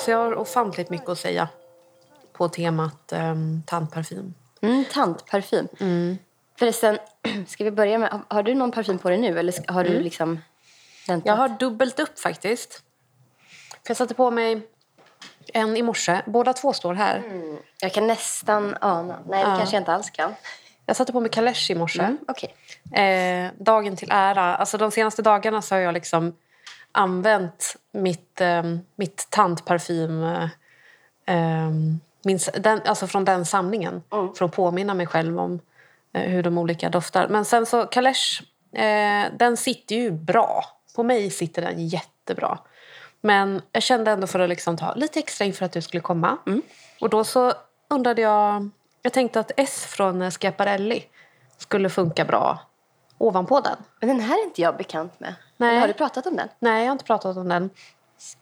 Alltså jag har ofantligt mycket att säga på temat um, tandparfym. Mm, tandparfym. Mm. Förresten, ska vi börja med... Har du någon parfym på dig nu eller har du Mm. liksom väntat? Jag har dubbelt upp faktiskt. För jag satte på mig en i morse. Båda två står här. Jag kan nästan ana. Nej, det kanske jag inte alls kan. Jag satte på mig Kalesh i morse. Mm, Okej. Eh, dagen till ära. Alltså de senaste dagarna så har jag liksom använt mitt, eh, mitt tandparfym eh, eh, min, den, alltså från den samlingen för att påminna mig själv om eh, hur de olika doftar. Men sen så Kalesh, eh, den sitter ju bra. På mig sitter den jättebra. Men jag kände ändå för att liksom ta lite extra inför att du skulle komma. Och då så undrade jag... Jag tänkte att S från eh, Schiaparelli skulle funka bra ovanpå den. Men den här är inte jag bekant med. Nej. Eller har du pratat om den? Nej, jag har inte pratat om den.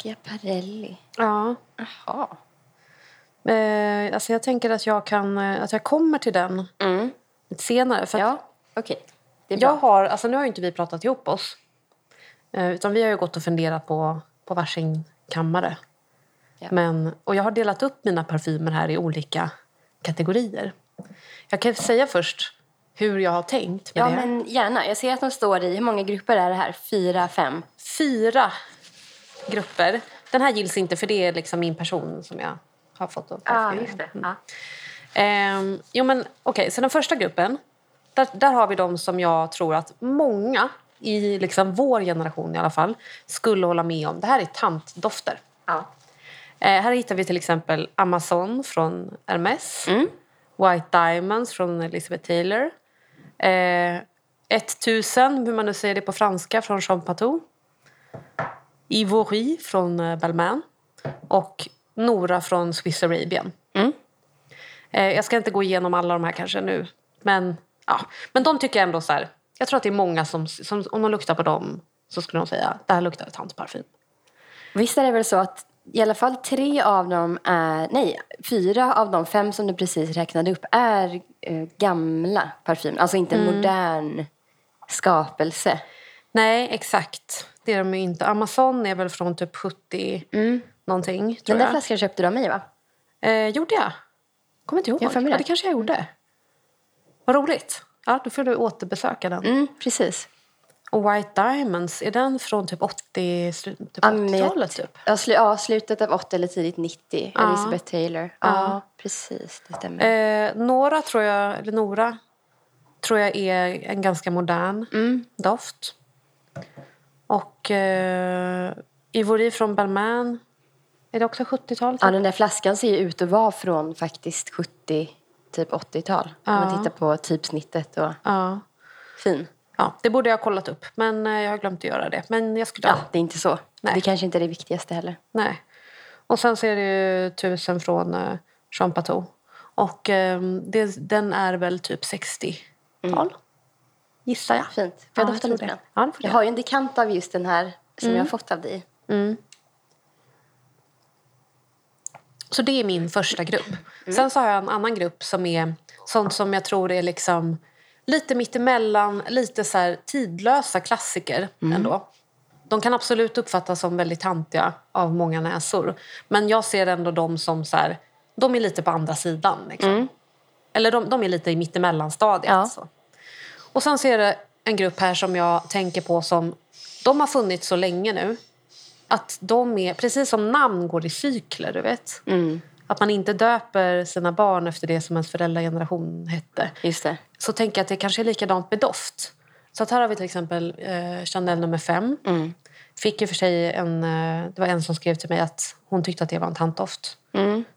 Schiaparelli. Ja. Jaha. Eh, alltså jag tänker att jag, kan, eh, att jag kommer till den Mm. lite senare. För Ja, okej. Det är bra. jag har, alltså nu har ju inte vi pratat ihop oss. Eh, utan vi har ju gått och funderat på, på varsin kammare. Ja. Men, och jag har delat upp mina parfymer här i olika kategorier. Jag kan säga först hur jag har tänkt med Ja, det. men gärna. Jag ser att de står i... Hur många grupper är det här? Fyra, fem? Fyra grupper. Den här gills inte för det är liksom min person som jag har fått upp. det. Ja. Ehm, jo men okej, så den första gruppen. Där, där har vi de som jag tror att många i liksom vår generation i alla fall skulle hålla med om. Det här är tantdofter. ja. Eh, här hittar vi till exempel Amazon från Hermes. Mm. White Diamonds från Elizabeth Taylor. Eh, 1000, hur man nu säger det på franska, från Jean Patou. Ivory från eh, Balmain. Och Nora från Swiss Arabian. Mm. Eh, jag ska inte gå igenom alla de här kanske nu. Men, ja. men de tycker jag ändå så här. Jag tror att det är många som, som om de luktar på dem så skulle de säga det här luktar tantparfym. Visst är det väl så att i alla fall tre av dem är... Nej, fyra av de fem som du precis räknade upp är eh, gamla parfymer. Alltså inte en modern skapelse. Nej, exakt. Det är de ju inte. Amazon är väl från typ 70 någonting, tror Den där jag. flaskan köpte du av mig, va? Eh, gjorde jag? Kommer inte ihåg. Jag mig ja, det. det kanske jag gjorde. Vad roligt. Ja, då får du återbesöka den. Mm, precis. Och White Diamonds, är den från typ 80, slu- typ Ja, men jag- 80-talet? Typ? Ja, slu, ja, slutet av 80 eller tidigt 90. Ja. Elizabeth Taylor. Ja, precis. Det stämmer. Eh, Nora tror jag, eller Nora, tror jag är en ganska modern Mm. doft. Och eh, Ivory från Balmain, är det också 70-tal? Typ? Ja, den där flaskan ser ju ut att vara från faktiskt 70, typ 80-tal. Om man tittar på typsnittet och Ja. fin. Ja, det borde jag ha kollat upp, men eh, jag har glömt att göra det. Men jag skulle... Ja, det är inte så. Nej. Det kanske inte är det viktigaste heller. Nej. Och sen så är det ju tusen från eh, Jean Patou. Och eh, det, den är väl typ 60-tal. Gissar jag. Fint. Får Ja, jag jag dofta lite det. grann? Ja, det Jag har ju en dekant av just den här som jag har fått av dig. Så det är min första grupp. Sen så har jag en annan grupp som är sånt som jag tror är liksom lite mittemellan, lite så här tidlösa klassiker ändå. De kan absolut uppfattas som väldigt tantiga av många näsor. Men jag ser ändå dem som så här, de är lite på andra sidan. Liksom. Eller de, de är lite i mittemellanstadiet. Ja. Så. Och sen så är det en grupp här som jag tänker på som... De har funnits så länge nu. Att de är, precis som namn går i cykler, du vet. Att man inte döper sina barn efter det som ens föräldrageneration hette. Just det. Så tänker jag att det kanske är likadant med doft. Så här har vi till exempel eh, Chanel nummer fem. Fick ju för sig en, eh, det var en som skrev till mig att hon tyckte att det var en tantdoft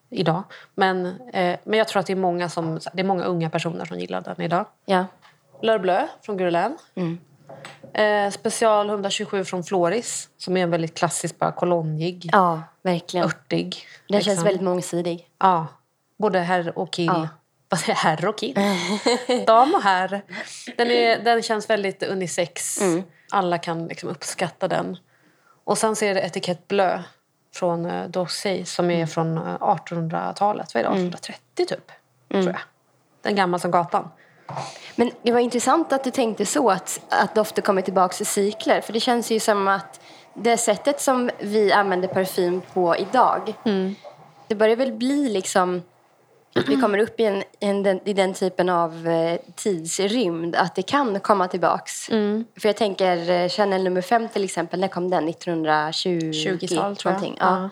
idag. Men, eh, men jag tror att det är, många som, det är många unga personer som gillar den idag. Ja. L'Heure Bleu från Guerlain. Eh, special 127 från Floris som är en väldigt klassisk, bara kolonjig, ja, verkligen. örtig. Den liksom. känns väldigt mångsidig. Ja, både herr och kill. Ja. Vad säger herr och kill? Dam och herr. Den, är, den känns väldigt unisex. Alla kan liksom uppskatta den. Och sen så är det Etikett Bleu från uh, D'Orsay som är från eh, 1800-talet. Vad är det? 1830 typ, tror jag. Den gammal som gatan. Men det var intressant att du tänkte så, att, att dofter kommer tillbaka i cykler. För det känns ju som att det sättet som vi använder parfym på idag. Det börjar väl bli liksom vi kommer upp i, en, i, en, i den typen av eh, tidsrymd att det kan komma tillbaks. För jag tänker eh, Chanel nummer fem till exempel, när kom den? 1920? 20-tal, tror jag. någonting. Ja.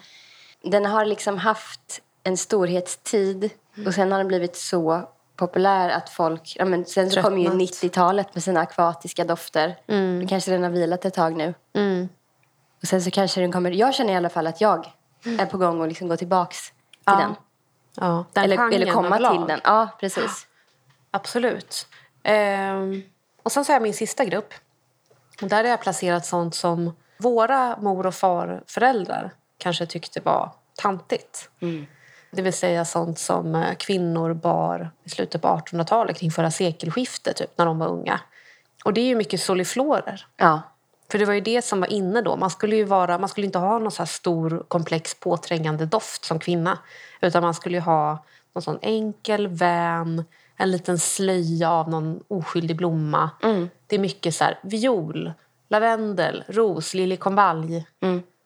Den har liksom haft en storhetstid och sen har den blivit så populär att folk... Ja, men sen så kom ju Tröttnat. 90-talet med sina akvatiska dofter. Mm. kanske den har vilat ett tag nu. Mm. Och sen så kanske den kommer... Jag känner i alla fall att jag är på gång att liksom gå tillbaks till Ja. den. Ja, den Eller, eller komma överlag. till den. Ja, precis. Absolut. Ehm, och sen så har jag min sista grupp. Och där har jag placerat sånt som våra mor och farföräldrar kanske tyckte var tantigt. Det vill säga sånt som eh, kvinnor bar i slutet på 1800-talet kring förra sekelskiftet, typ, när de var unga. Och det är ju mycket soliflorer. Ja. För det var ju det som var inne då. Man skulle ju vara, man skulle inte ha någon så här stor, komplex, påträngande doft som kvinna. Utan man skulle ju ha någon sån enkel, vän, en liten slöja av någon oskyldig blomma. Det är mycket så här viol, lavendel, ros, liljekonvalj.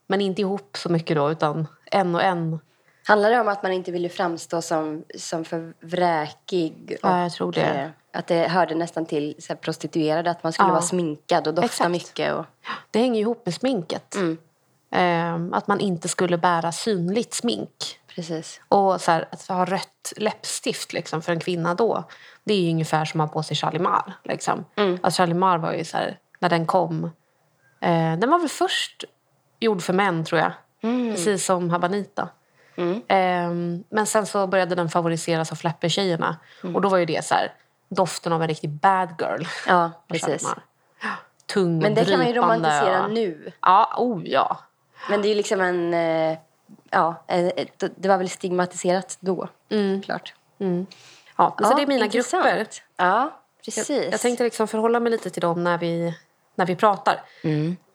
Men inte ihop så mycket då, utan en och en. Handlar det om att man inte ville framstå som, som för vräkig? Ja, jag tror det. eh, Att det hörde nästan till så prostituerade, att man skulle Ja. vara sminkad och dofta Exakt. mycket. Och, Det hänger ihop med sminket. Ehm, att man inte skulle bära synligt smink. precis. Och så här, att ha rött läppstift liksom, för en kvinna då, det är ju ungefär som att ha på sig Chalimar. Liksom. Alltså, Chalimar var ju så här, när den kom, eh, den var väl först gjord för män tror jag. Precis som Habanita. Ehm, men sen så började den favoriseras av flappertjejerna. Och då var ju det så här, doften av en riktig bad girl. Ja, precis. Tung Men det kan man ju romantisera och- nu. Ja, oh ja. Men det är ju liksom en... eh, Ja, eh, ett- det var väl stigmatiserat då, klart. ja så Ja, det är mina intressant. grupper. Ja, precis. Jag, jag tänkte liksom förhålla mig lite till dem när vi, när vi pratar.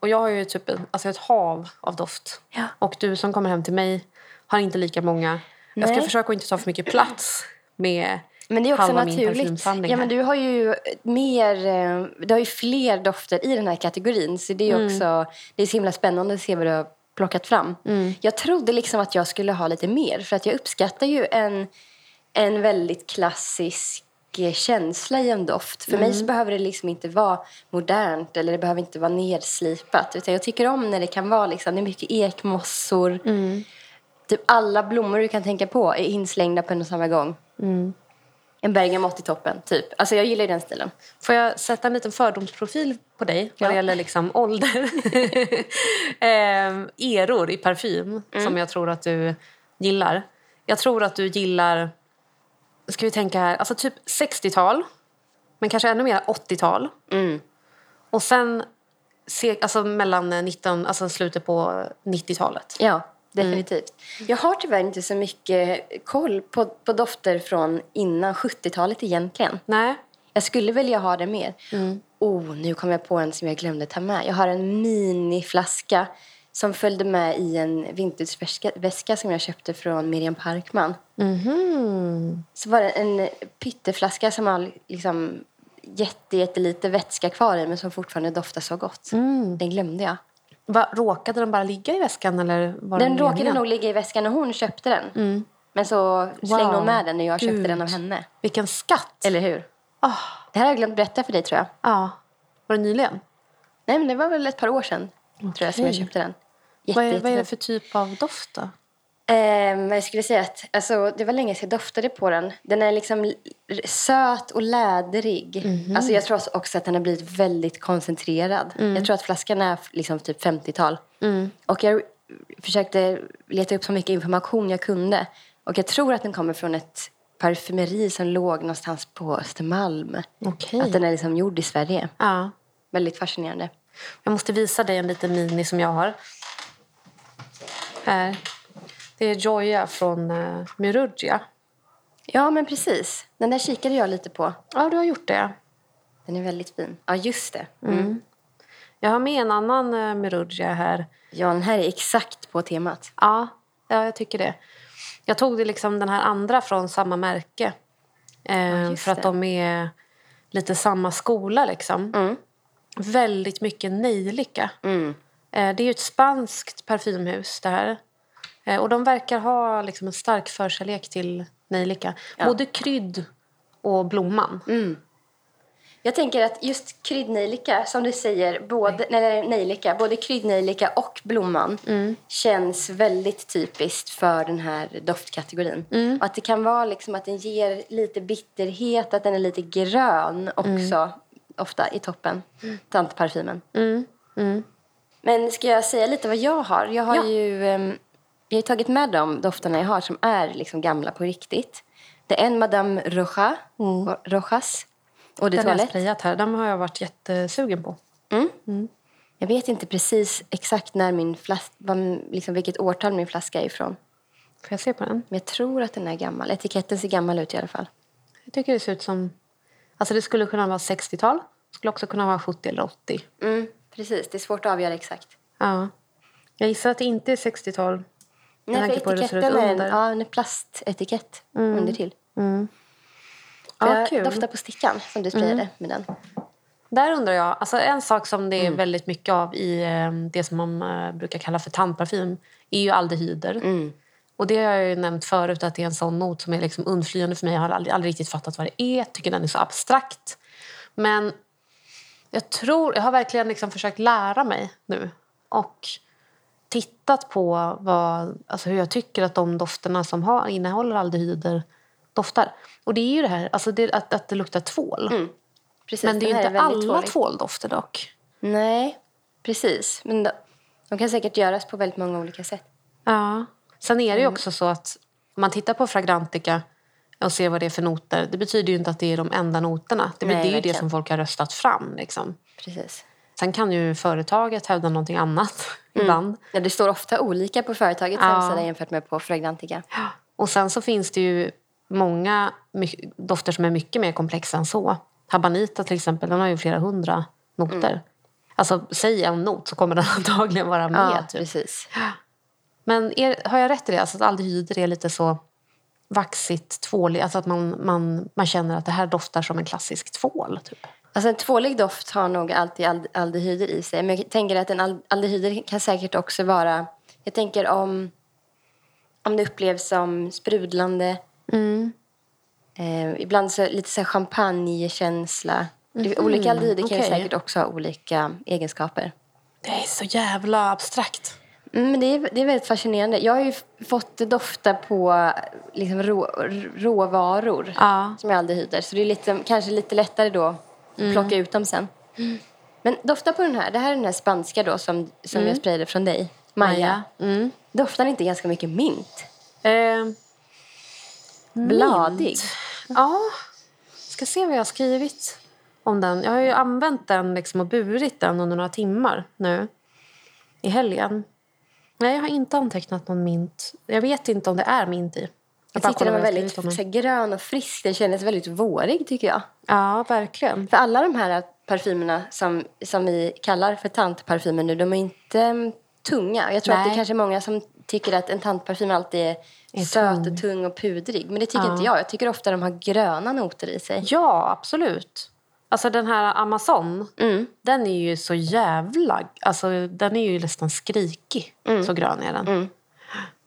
Och jag har ju typ en, alltså ett hav av doft. Ja. Och du som kommer hem till mig har inte lika många. Jag ska Nej. försöka att inte ta för mycket plats med Men det är också naturligt. Ja, men du har ju mer, eh, du har ju fler dofter i den här kategorin. Så det är Mm. också det är så himla spännande att se vad du har plockat fram. Mm. Jag trodde liksom att jag skulle ha lite mer. För att jag uppskattar ju en, en väldigt klassisk eh, känsla i en doft. För Mm. mig så behöver det liksom inte vara modernt eller det behöver inte vara nedslipat. Utan jag tycker om när det kan vara liksom, det är mycket ekmossor. Mm. Typ alla blommor du kan tänka på är inslängda på en och samma gång. Mm. En bergamott i toppen, typ. Alltså jag gillar ju den stilen. Får jag sätta en liten fördomsprofil på dig vad Ja. det gäller liksom ålder? Ehm, eror i parfym Mm. som jag tror att du gillar. Jag tror att du gillar, ska vi tänka här, alltså typ 60-tal. Men kanske ännu mer 80-tal. Mm. Och sen se, alltså mellan 19, alltså slutet på 90-talet. Ja, definitivt. Jag har tyvärr inte så mycket koll på, på dofter från innan 70-talet egentligen. Nej. Jag skulle vilja ha det mer. Oh, nu kom jag på en som jag glömde ta med. Jag har en miniflaska som följde med i en vintageväska väska som jag köpte från Miriam Parkman. Mhm. Så var det en pytteflaska som har liksom jätte, jättelite vätska kvar i men som fortfarande doftar så gott. Den glömde jag. Va, råkade den bara ligga i väskan? Eller var Den råkade meningen? nog ligga i väskan när hon köpte den. Men så slängde Wow. hon med den när jag köpte Gud. den av henne. Vilken skatt! Eller hur? Ah, Det här har jag glömt berätta för dig tror jag. ja. Var det nyligen? Nej men det var väl ett par år sedan tror jag som jag köpte den. Vad är, Jätte, vad är det jätte- för typ av doft då? Ehm, jag skulle säga att alltså, det var länge sedan jag doftade på den. Den är liksom söt och läderig. Mhm. Alltså, jag tror också att den har blivit väldigt koncentrerad. Mm. Jag tror att flaskan är liksom typ 50-tal. Och jag försökte leta upp så mycket information jag kunde. Och jag tror att den kommer från ett parfymeri som låg någonstans på Östermalm. Okej. Att den är liksom gjord i Sverige. Ja. Väldigt fascinerande. Jag måste visa dig en liten mini som jag har. Här. Det är Joya från uh, Mirugia. Ja, men precis. Den där kikade jag lite på. Ja, du har gjort det. Den är väldigt fin. Ja, just det. Mm. Jag har med en annan uh, Mirugia här. Ja, den här är exakt på temat. Ja, ja, jag tycker det. Jag tog det liksom den här andra från samma märke. Eh, just för att det. de är lite samma skola liksom. Mm. Väldigt mycket nejlika. Mm. Eh, det är ju ett spanskt parfymhus det här. Eh, och de verkar ha liksom en stark förkärlek till nejlika. Både krydd och blomman. Jag tänker att just kryddnejlika, som du säger, både, eller nejlika, både kryddnejlika och blomman känns väldigt typiskt för den här doftkategorin. Och att det kan vara liksom att den ger lite bitterhet, att den är lite grön också, ofta i toppen, tantparfymen. Men ska jag säga lite vad jag har? Jag har Ja. ju ehm, jag har tagit med de dofterna jag har som är liksom gamla på riktigt. Det är en Madame Roja, Rojas och det Den har jag här. Den har jag varit jättesugen på. Jag vet inte precis exakt när min flas- vad- liksom vilket årtal min flaska är ifrån. Får jag se på den? Men jag tror att den är gammal. Etiketten ser gammal ut i alla fall. Jag tycker det ser ut som... Alltså det skulle kunna vara 60-tal. skulle också kunna vara 70 eller 80. Mm, precis, det är svårt att avgöra exakt. Ja. Jag gissar att det inte är 60-tal. Nej, tanke på hur det ser ut etiketten är en, under. ja, en plastetikett under till. Ja, Får jag kul. dofta på stickan som du sprayade med den? Där undrar jag, alltså en sak som det är väldigt mycket av i eh, det som man eh, brukar kalla för tandparfym är ju aldehyder. Och det har jag ju nämnt förut att det är en sån not som är liksom undflyende för mig. Jag har aldrig, aldrig riktigt fattat vad det är. tycker den är så abstrakt. Men jag tror, jag har verkligen liksom försökt lära mig nu. Och tittat på vad, alltså hur jag tycker att de dofterna som har, innehåller aldehyder doftar. Och det är ju det här alltså det, att, att det luktar tvål. Precis, Men det är ju inte väldigt alla tvålig. tvåldofter dock. Nej, precis. Men de, de kan säkert göras på väldigt många olika sätt. Ja. Sen är det ju Mm. också så att om man tittar på Fragrantica och ser vad det är för noter. Det betyder ju inte att det är de enda noterna. Det, Nej, det är ju det som folk har röstat fram. Liksom. Precis. Sen kan ju företaget hävda någonting annat Mm. ibland. Ja, det står ofta olika på företagets Ja. hemsida jämfört med på Fragrantica. Och sen så finns det ju många dofter som är mycket mer komplexa än så. Habanita till exempel, den har ju flera hundra noter. Mm. Alltså säg en not så kommer den antagligen vara med. Ja, typ. precis. Men är, har jag rätt i det? Alltså att aldehyder är lite så vaxigt, tvåligt. Alltså att man, man, man känner att det här doftar som en klassisk tvål. Typ. Alltså en tvålig doft har nog alltid ald- aldehyder i sig. Men jag tänker att en al- aldehyder kan säkert också vara... Jag tänker om, om det upplevs som sprudlande. Eh, ibland så, lite så här champagnekänsla. Det- Olika aldehyder kan ju säkert också ha olika egenskaper. Det är så jävla abstrakt. Mm, men det, är, det är väldigt fascinerande. Jag har ju fått dofta på liksom rå, råvaror Ja. som är aldehyder. Så det är lite, kanske lite lättare då att plocka ut dem sen. Men dofta på den här. Det här är den här spanska då som, som jag sprayade från dig. Maja. Mm. Doftar inte ganska mycket mint? Eh, Bladig. mint. Ja. Ska se vad jag har skrivit om den. Jag har ju använt den liksom och burit den under några timmar nu i helgen. Nej, jag har inte antecknat någon mint. Jag vet inte om det är mint i. Jag bara tyckte den var jag väldigt så grön och frisk. Den kändes väldigt vårig tycker jag. Ja, verkligen. För alla de här parfymerna som, som vi kallar för tantparfymer nu, de är inte mm, tunga. Jag tror att det Nej. är kanske många som tycker att en tantparfym alltid är, Är söt tung. och tung och pudrig. Men det tycker Ja. inte jag. Jag tycker ofta de har gröna noter i sig. Ja, absolut. Alltså den här Amazon, Mm. den är ju så jävla... Alltså den är ju nästan skrikig. Mm. Så grön är den.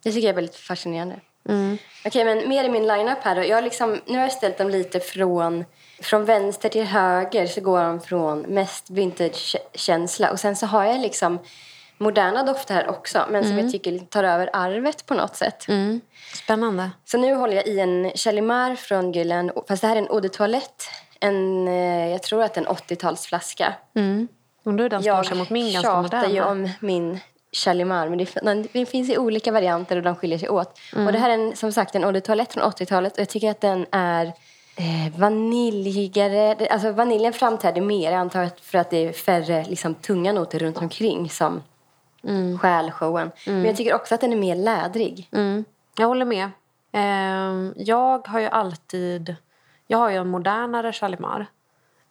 Det tycker jag är väldigt fascinerande. Mm. Okej, men mer i min lineup här då. Jag liksom, nu har jag ställt dem lite från, från vänster till höger så går de från mest vintage-känsla. Och sen så har jag liksom moderna dofter här också men som jag tycker tar över arvet på något sätt. Mm. Spännande. Så nu håller jag i en Chalimar från Gulen, fast det här är en eau de toilette. En, eh, jag tror att det är en 80-talsflaska. Mm. Undrar hur den står sig mot min ganska tjatar moderna. ju om min Chalimar, men det, den, finns i olika varianter och de skiljer sig åt. Mm. Och det här är en, som sagt en eau de toilette från 80-talet och jag tycker att den är eh, vaniljigare. Alltså vaniljen framträder mer, jag antar för att det är färre liksom, tunga noter runt omkring som Mm. stjäl showen. Men jag tycker också att den är mer lädrig. Mm. Jag håller med. Ehm, jag har ju alltid... Jag har ju en modernare Chalimar.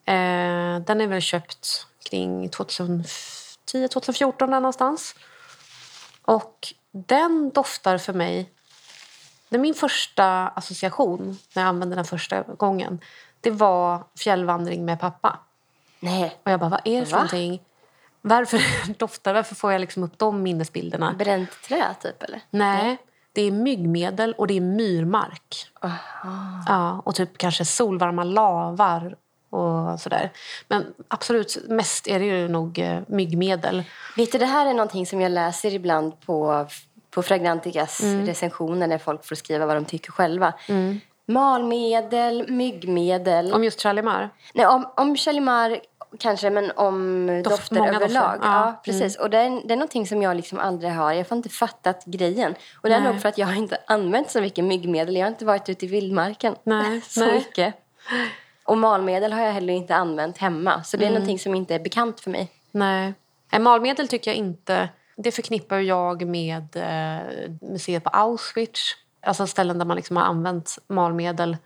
Ehm, den är väl köpt kring 2010-2014 där någonstans. Och den doftar för mig... Det min första association när jag använde den första gången. Det var fjällvandring med pappa. Nej. Och jag bara, vad är det för Va? någonting? Varför doftar Varför får jag liksom upp de minnesbilderna? Bränt trä, typ? eller? Nej, det är myggmedel och det är myrmark. Ja, och typ kanske solvarma lavar och sådär. Men absolut, mest är det ju nog eh, myggmedel. Vet du, det här är någonting som jag läser ibland på, på Fragranticas recensioner när folk får skriva vad de tycker själva. Malmedel, myggmedel. Om just Chalimar. Nej, om, om Shalimar kanske, men om dofter många överlag. dofter, Ja, ja. precis. Och det är, det är någonting som jag liksom aldrig har... Jag har inte fattat grejen. Och det är Nej. nog för att jag har inte använt så mycket myggmedel. Jag har inte varit ute i vildmarken Nej, så nej. mycket. Och malmedel har jag heller inte använt hemma. Så det är Mm. någonting som inte är bekant för mig. Nej. Malmedel tycker jag inte... Det förknippar jag med eh, museet på Auschwitz. Alltså ställen där man liksom har använt malmedel.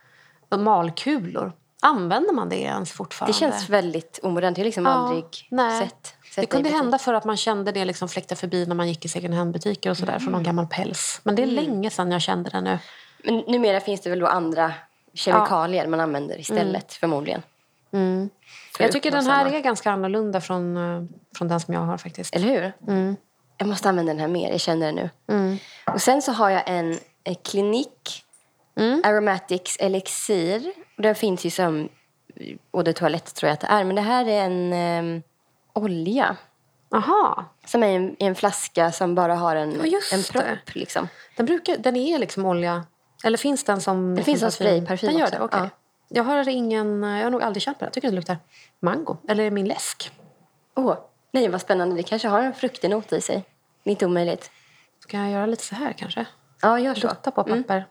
Malkulor. Använder man det ens Det fortfarande? känns väldigt omodernt. Jag har liksom Ja, aldrig nej. sett, Det kunde hända för att man kände det liksom fläkta förbi när man gick i second hand-butiker och sådär från någon gammal päls. Men det är länge sedan jag kände det nu. Men numera finns det väl då andra kemikalier man använder istället förmodligen. För Mm. Jag tycker den här samma. är ganska annorlunda från, eh, från den som jag har faktiskt. Eller hur? Mm. Jag måste använda den här mer, jag känner det nu. Och sen så har jag en, en klinik, Mm. Aromatics Elixir. Den finns ju som eau de toalett tror jag att det är. Men det här är en ehm, olja. Aha. Som är i en, en flaska som bara har en, Ja, just en propp. Liksom. Den, brukar, den är liksom olja. Eller finns den som... Det finns som spray, parfym Den gör också. det, okej. Ja. Jag har ingen... Jag har nog aldrig på det. Jag tycker det luktar mango. Eller är det min läsk? Åh, nej vad spännande. Det kanske har en fruktenot i sig. Inte omöjligt. Ska jag göra lite så här kanske? Ja, gör så. Dutta på papper.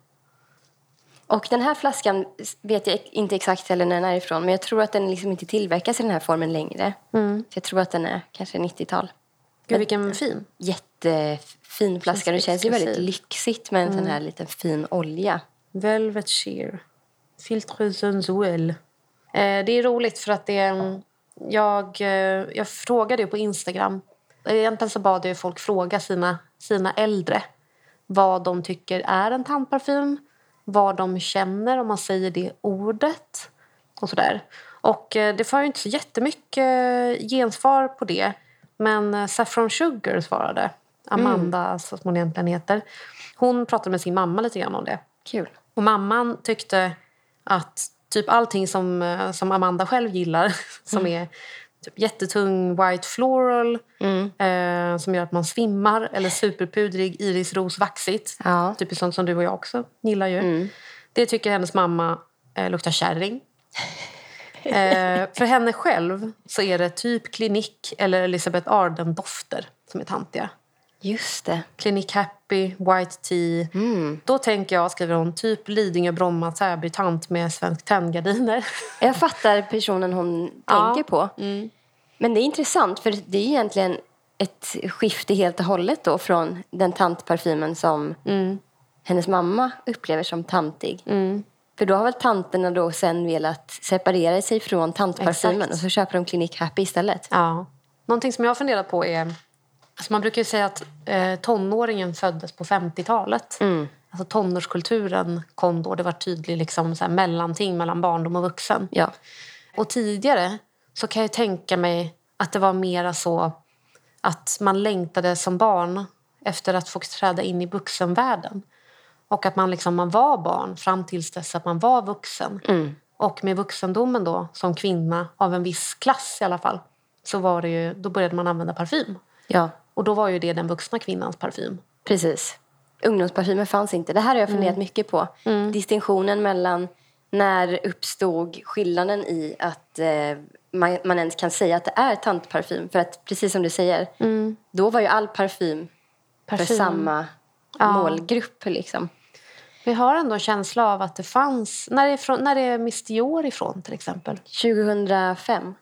Och den här flaskan vet jag inte exakt heller när den är ifrån. Men jag tror att den liksom inte tillverkas i den här formen längre. Mm. Så jag tror att den är kanske 90-tal. Gud, vilken fin. Jättefin flaska. Det känns ju väldigt lyxigt med en sån här liten fin olja. Velvet sheer. Filtre sensuel. Eh, det är roligt för att det... Jag, eh, jag frågade ju på Instagram. Egentligen så bad jag folk fråga sina, sina äldre vad de tycker är en tandparfym, vad de känner om man säger det ordet och sådär. Och eh, det får ju inte så jättemycket gensvar på det. Men eh, Saffron Sugar svarade. Amanda, som hon egentligen heter. Hon pratade med sin mamma lite grann om det. Kul. Och mamman tyckte att typ allting som, eh, som Amanda själv gillar som är typ jättetung white floral eh, som gör att man svimmar eller superpudrig irisrosvaxigt. Ja. Typiskt sånt som du och jag också gillar ju. Det tycker hennes mamma eh, luktar kärring. Eh, för henne själv så är det typ klinik eller Elizabeth Arden-dofter som är tantiga. Just det. Clinic Happy, White Tea. Då tänker jag, skriver hon, typ Lidingö, Bromma, Täby, tant med svensk tenngardiner. Jag fattar personen hon Ja. tänker på. Men det är intressant för det är egentligen ett skifte helt och hållet då från den tantparfymen som hennes mamma upplever som tantig. För då har väl tanterna då sen velat separera sig från tantparfymen Exakt. och så köper de Clinic Happy istället. Ja. Någonting som jag har funderat på är... Alltså man brukar ju säga att eh, tonåringen föddes på 50-talet. Alltså tonårskulturen kom då. Det var tydlig liksom, så här, mellanting mellan barndom och vuxen. Ja. Och tidigare så kan jag tänka mig att det var mera så att man längtade som barn efter att få träda in i vuxenvärlden. Och att man, liksom, man var barn fram tills dess att man var vuxen. Och med vuxendomen då, som kvinna av en viss klass i alla fall, så var det ju, då började man använda parfym. ja, Och då var ju det den vuxna kvinnans parfym. precis. Ungdomsparfymer fanns inte. Det här har jag funderat mycket på. Distinktionen mellan när uppstod skillnaden i att eh, man, man ens kan säga att det är tantparfym. För att precis som du säger, då var ju all parfym, för Parfym. Samma målgrupp. Liksom. Vi har ändå en känsla av att det fanns... När är, från, när är Miss Dior ifrån till exempel? 2005.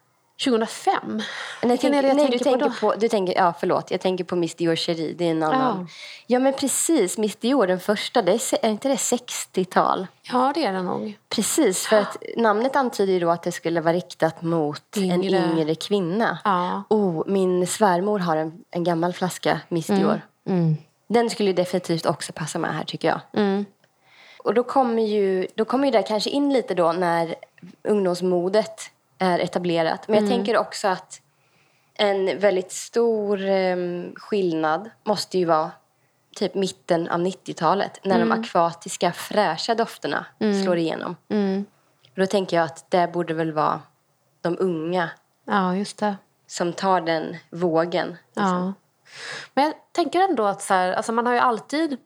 2005? Nej, tänk, nej tänker du på tänker då? på, du tänker, ja förlåt, jag tänker på Miss Dior Cherie, det är en annan. Ja. Ja, men precis, Miss Dior den första, det är, är inte det 60-tal? Ja, det är det nog. Precis, för att namnet antyder ju då att det skulle vara riktat mot Yngre. en yngre kvinna. Ja. Oh, min svärmor har en, en gammal flaska Miss Dior. Den skulle definitivt också passa med här tycker jag. Och då kommer, ju, då kommer ju det kanske in lite då när ungdomsmodet är etablerat. Men jag tänker också att En väldigt stor um, skillnad måste ju vara typ mitten av 90-talet när mm. de akvatiska fräscha dofterna mm. slår igenom. Mm. Då tänker jag att det borde väl vara de unga ja, just det. som tar den vågen. Liksom. Ja. Men jag tänker ändå att så här, alltså man har ju alltid...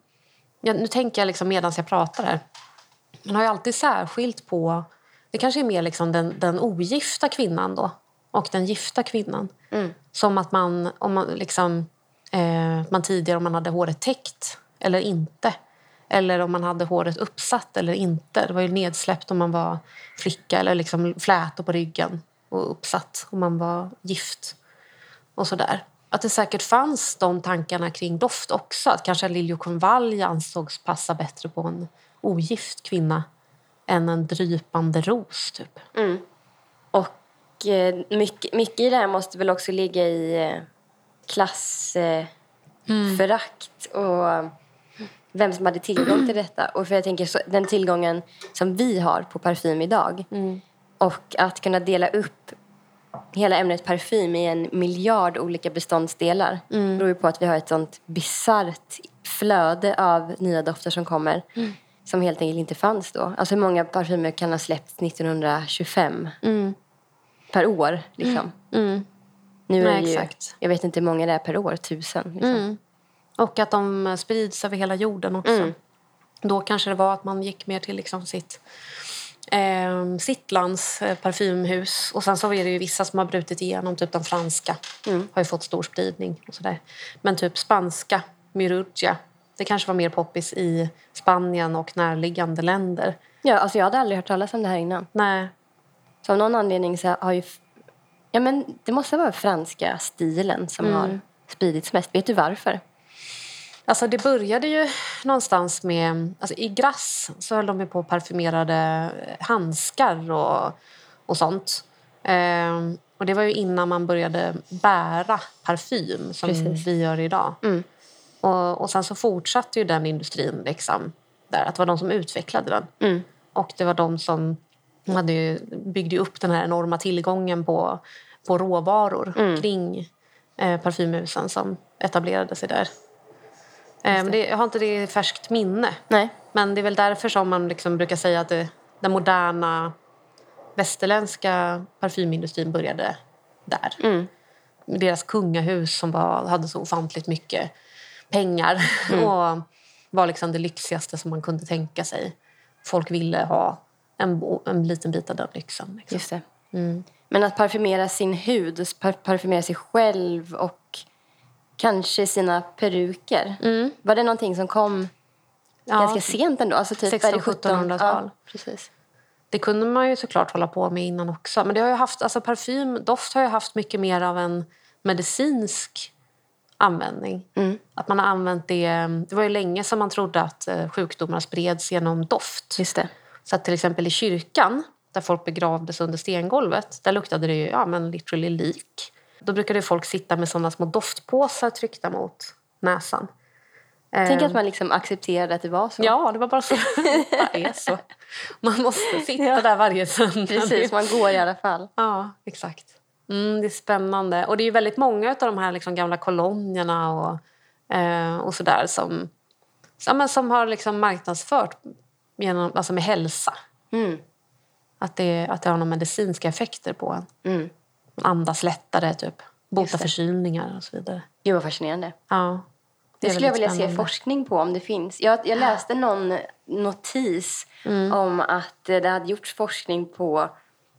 Ja, nu tänker jag liksom medan jag pratar här. Man har ju alltid särskilt på... Det kanske är mer liksom den, den ogifta kvinnan då och den gifta kvinnan. Mm. Som att man, om man, liksom, eh, man tidigare om man hade håret täckt eller inte. Eller om man hade håret uppsatt eller inte. Det var ju nedsläppt om man var flicka eller liksom flätor på ryggen och uppsatt om man var gift. Och sådär. Att det säkert fanns de tankarna kring doft också. Att kanske liljekonvalj ansågs passa bättre på en ogift kvinna än en drypande ros. Typ. Mm. Och eh, mycket, mycket i det här måste väl också ligga i eh, klassförakt eh, mm. och vem som hade tillgång till detta. Och för jag tänker så, den tillgången som vi har på parfym idag mm. och att kunna dela upp hela ämnet parfym i en miljard olika beståndsdelar mm. beror ju på att vi har ett sånt bisarrt flöde av nya dofter som kommer mm. som helt enkelt inte fanns då. Alltså hur många parfymer kan ha släppts 1925 mm. per år liksom? Mm. Mm. Nu är det ju, exakt. jag vet inte hur många det är per år, tusen. Liksom. Mm. Och att de sprids över hela jorden också. Då kanske det var att man gick mer till liksom sitt, eh, lands eh, parfymhus. Och sen så är det ju vissa som har brutit igenom, typ den franska. Mm. Har ju fått stor spridning och sådär. Men typ spanska, Mirugia. Det kanske var mer poppis i Spanien och närliggande länder. Ja, alltså jag hade aldrig hört talas om det här innan. Nej. Så av någon anledning så har ju... Ja, men det måste vara franska stilen som mm. har spridits mest. Vet du varför? Alltså det började ju någonstans med... Alltså I Grass så höll de på parfymerade handskar och, och sånt. Ehm, och Det var ju innan man började bära parfym som Precis. vi gör idag. Mm. Och, och Sen så fortsatte ju den industrin liksom, där. Att det var de som utvecklade den. Mm. Och det var de som hade ju, byggde upp den här enorma tillgången på, på råvaror mm. kring eh, parfymhusen som etablerade sig där. Eh, det. Det, jag har inte det i färskt minne. Nej. Men det är väl därför som man liksom brukar säga att det, den moderna västerländska parfymindustrin började där. Mm. Deras kungahus som var, hade så ofantligt mycket pengar mm. och var liksom det lyxigaste som man kunde tänka sig. Folk ville ha en, en liten bit av den lyxen. Liksom. Just det. Mm. Men att parfymera sin hud, parfymera sig själv och kanske sina peruker. Mm. Var det någonting som kom ja. ganska sent ändå? Alltså typ 1600-1700-tal. Ja, precis. Det kunde man ju såklart hålla på med innan också. Men det har ju haft, alltså parfym, doft har ju haft mycket mer av en medicinsk användning. Mm. Att man har använt det, det var ju länge som man trodde att eh, sjukdomar spreds genom doft. Just det. Så att till exempel i kyrkan, där folk begravdes under stengolvet, där luktade det ju ja, men literally lik. Då brukade folk sitta med såna små doftpåsar tryckta mot näsan. Tänk att ehm. man liksom accepterade att det var så. Ja, det var bara så. det är så. Man måste sitta ja. där varje söndag. Precis, man går i alla fall. Ja, exakt. Mm, det är spännande. Och det är väldigt många av de här liksom gamla kolonierna och, eh, och sådär som, som, som har liksom marknadsfört genom, alltså med hälsa. Mm. Att, det, att det har några medicinska effekter på en. Mm andas lättare, typ. bota förkylningar och så vidare. Gud vad fascinerande. Ja. Det, det skulle jag vilja spännande. se forskning på om det finns. Jag, jag läste någon notis mm. om att det hade gjorts forskning på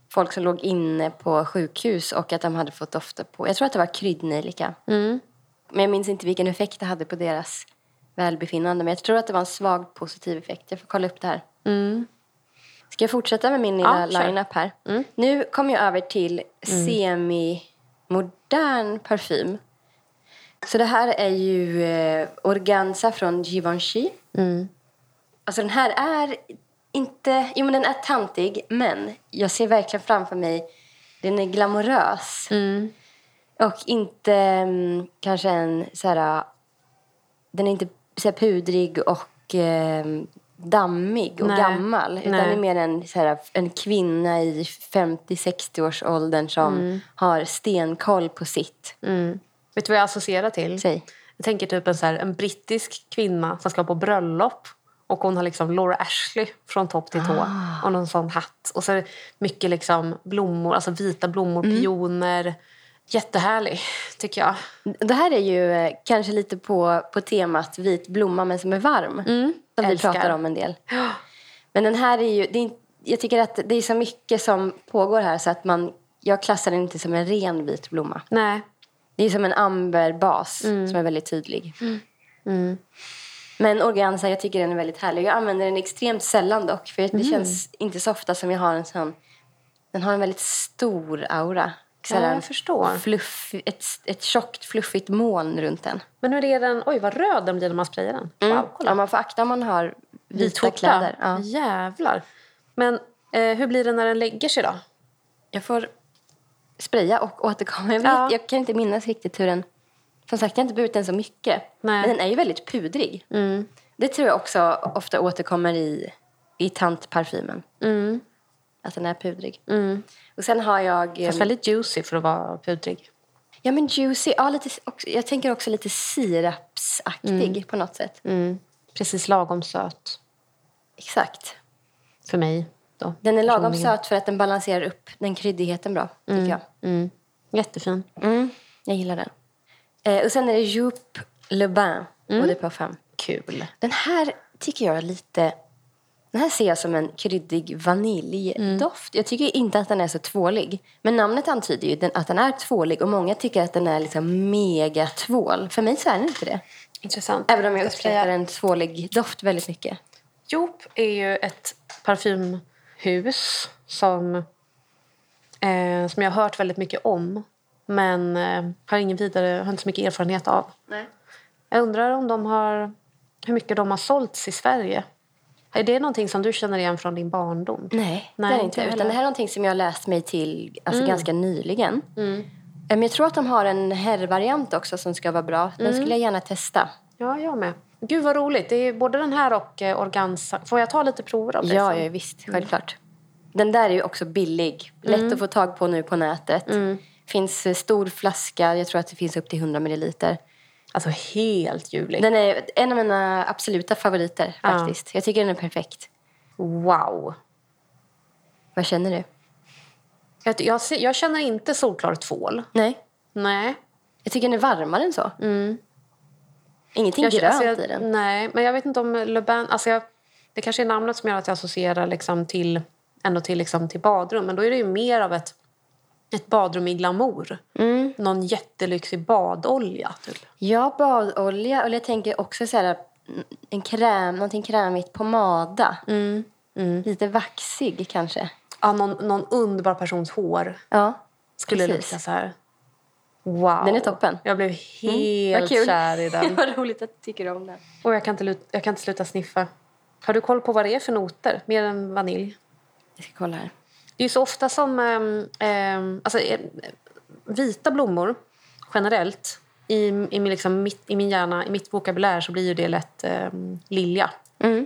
folk som låg inne på sjukhus och att de hade fått dofta på, jag tror att det var kryddnejlika. Mm. Men jag minns inte vilken effekt det hade på deras välbefinnande. Men jag tror att det var en svag positiv effekt. Jag får kolla upp det här. Mm. Ska jag fortsätta med min lilla ja, line-up här? Mm. Nu kommer jag över till mm. semi-modern parfym. Så det här är ju eh, Organza från Givenchy. Mm. Alltså den här är inte... Jo, men den är tantig, men jag ser verkligen framför mig... Den är glamorös. Mm. Och inte um, kanske en så här... Den är inte så pudrig och um, dammig och Nej. gammal. Utan Nej. det är mer en, så här, en kvinna i 50-60 års åldern som har stenkoll på sitt. Mm. Vet du vad jag associerar till? Säg. Jag tänker typ en, så här, en brittisk kvinna som ska på bröllop. Och hon har liksom Laura Ashley från topp till tå. Ah. Och någon sån hatt. Och så mycket liksom blommor, alltså vita blommor, Mm. pioner. Jättehärlig, tycker jag. Det här är ju eh, kanske lite på, på temat vit blomma men som är varm. som vi älskar. pratar om en del. Men den här är ju... Det är, jag tycker att det är så mycket som pågår här så att man... Jag klassar den inte som en ren vit blomma. Nej. Det är som en amberbas Mm. som är väldigt tydlig. Men organza, jag tycker den är väldigt härlig. Jag använder den extremt sällan dock. För Mm. det känns inte så ofta som jag har en sån... Den har en väldigt stor aura. Sådär Ja, jag förstår. Fluff, ett, ett tjockt, fluffigt moln runt den. Men hur är den? Oj, vad röd den blir när man sprayar den. Wow, kolla. Ja, man får akta om man har Vit vita skjorta. kläder. Ja. Jävlar. Men eh, hur blir den när den lägger sig då? Jag får spraya och återkomma. Jag, vet, Ja. jag kan inte minnas riktigt hur den... Som sagt, jag har inte burit den så mycket. Nej. Men den är ju väldigt pudrig. Mm. Det tror jag också ofta återkommer i, i tantparfymen. Mm. Att den är pudrig. Mm. Och sen har jag... Fast väldigt juicy för att vara pudrig. Ja, men juicy. Ja, lite, jag tänker också lite sirapsaktig på något sätt. Mm. Precis lagom söt Exakt. för mig. Då, Den är lagom söt för att den balanserar upp den kryddigheten bra, tycker jag. Mm. Jättefin. Mm, jag gillar den. Eh, och sen är det Joop Le Bain, mm. på fem. Kul. Den här tycker jag är lite... Den här ser jag som en kryddig vaniljdoft. Jag tycker inte att den är så tvålig. Men namnet antyder ju att den är tvålig och många tycker att den är liksom mega tvål. För mig så är den inte det. Intressant. Även om jag uppskattar en tvålig doft väldigt mycket. Joop är ju ett parfymhus som, eh, som jag har hört väldigt mycket om men eh, har ingen vidare, har inte så mycket erfarenhet av. Nej. Jag undrar om de har, hur mycket de har sålts i Sverige. Är det någonting som du känner igen från din barndom? Nej, Nej, det är inte. Utan det här är någonting som jag har läst mig till alltså ganska nyligen. Men jag tror att de har en herrvariant också som ska vara bra. Den skulle jag gärna testa. Ja, jag med. Gud vad roligt. Det är både den här och eh, Organza. Får jag ta lite prover av det Ja, ja visst. Självklart. Den där är ju också billig. Lätt att få tag på nu på nätet. Finns eh, stor flaska. Jag tror att det finns upp till 100 milliliter. Alltså helt ljuvlig. Den är en av mina absoluta favoriter Ja. faktiskt. Jag tycker den är perfekt. Wow. Vad känner du? Jag, jag, jag känner inte solklar tvål. Nej. Nej. Jag tycker den är varmare än så. Ingenting Jag, grönt alltså, jag, i den. Nej, men jag vet inte om Le Bain... Alltså jag, det kanske är namnet som gör att jag associerar liksom till, ändå till, liksom till badrum. Men då är det ju mer av ett, ett badrum i glamour. Mm. Någon jättelyxig badolja, typ. Ja, badolja. Och jag tänker också så här, mm, en kräm, någonting krämigt pomada. Mm. Lite vaxig kanske. Ja, någon, någon underbar persons hår Ja, skulle precis. lukta så här. Wow. Den är toppen. Jag blev helt Vad kul. kär i den. Vad roligt att du tycker om den. Och jag kan, inte, jag kan inte sluta sniffa. Har du koll på vad det är för noter? Mer än vanilj? Jag ska kolla här. Det är så ofta som... ehm, ehm, alltså, eh, vita blommor, generellt, i, i, min, liksom, mitt, i min hjärna, i mitt vokabulär, så blir ju det lätt um, lilja. Mm.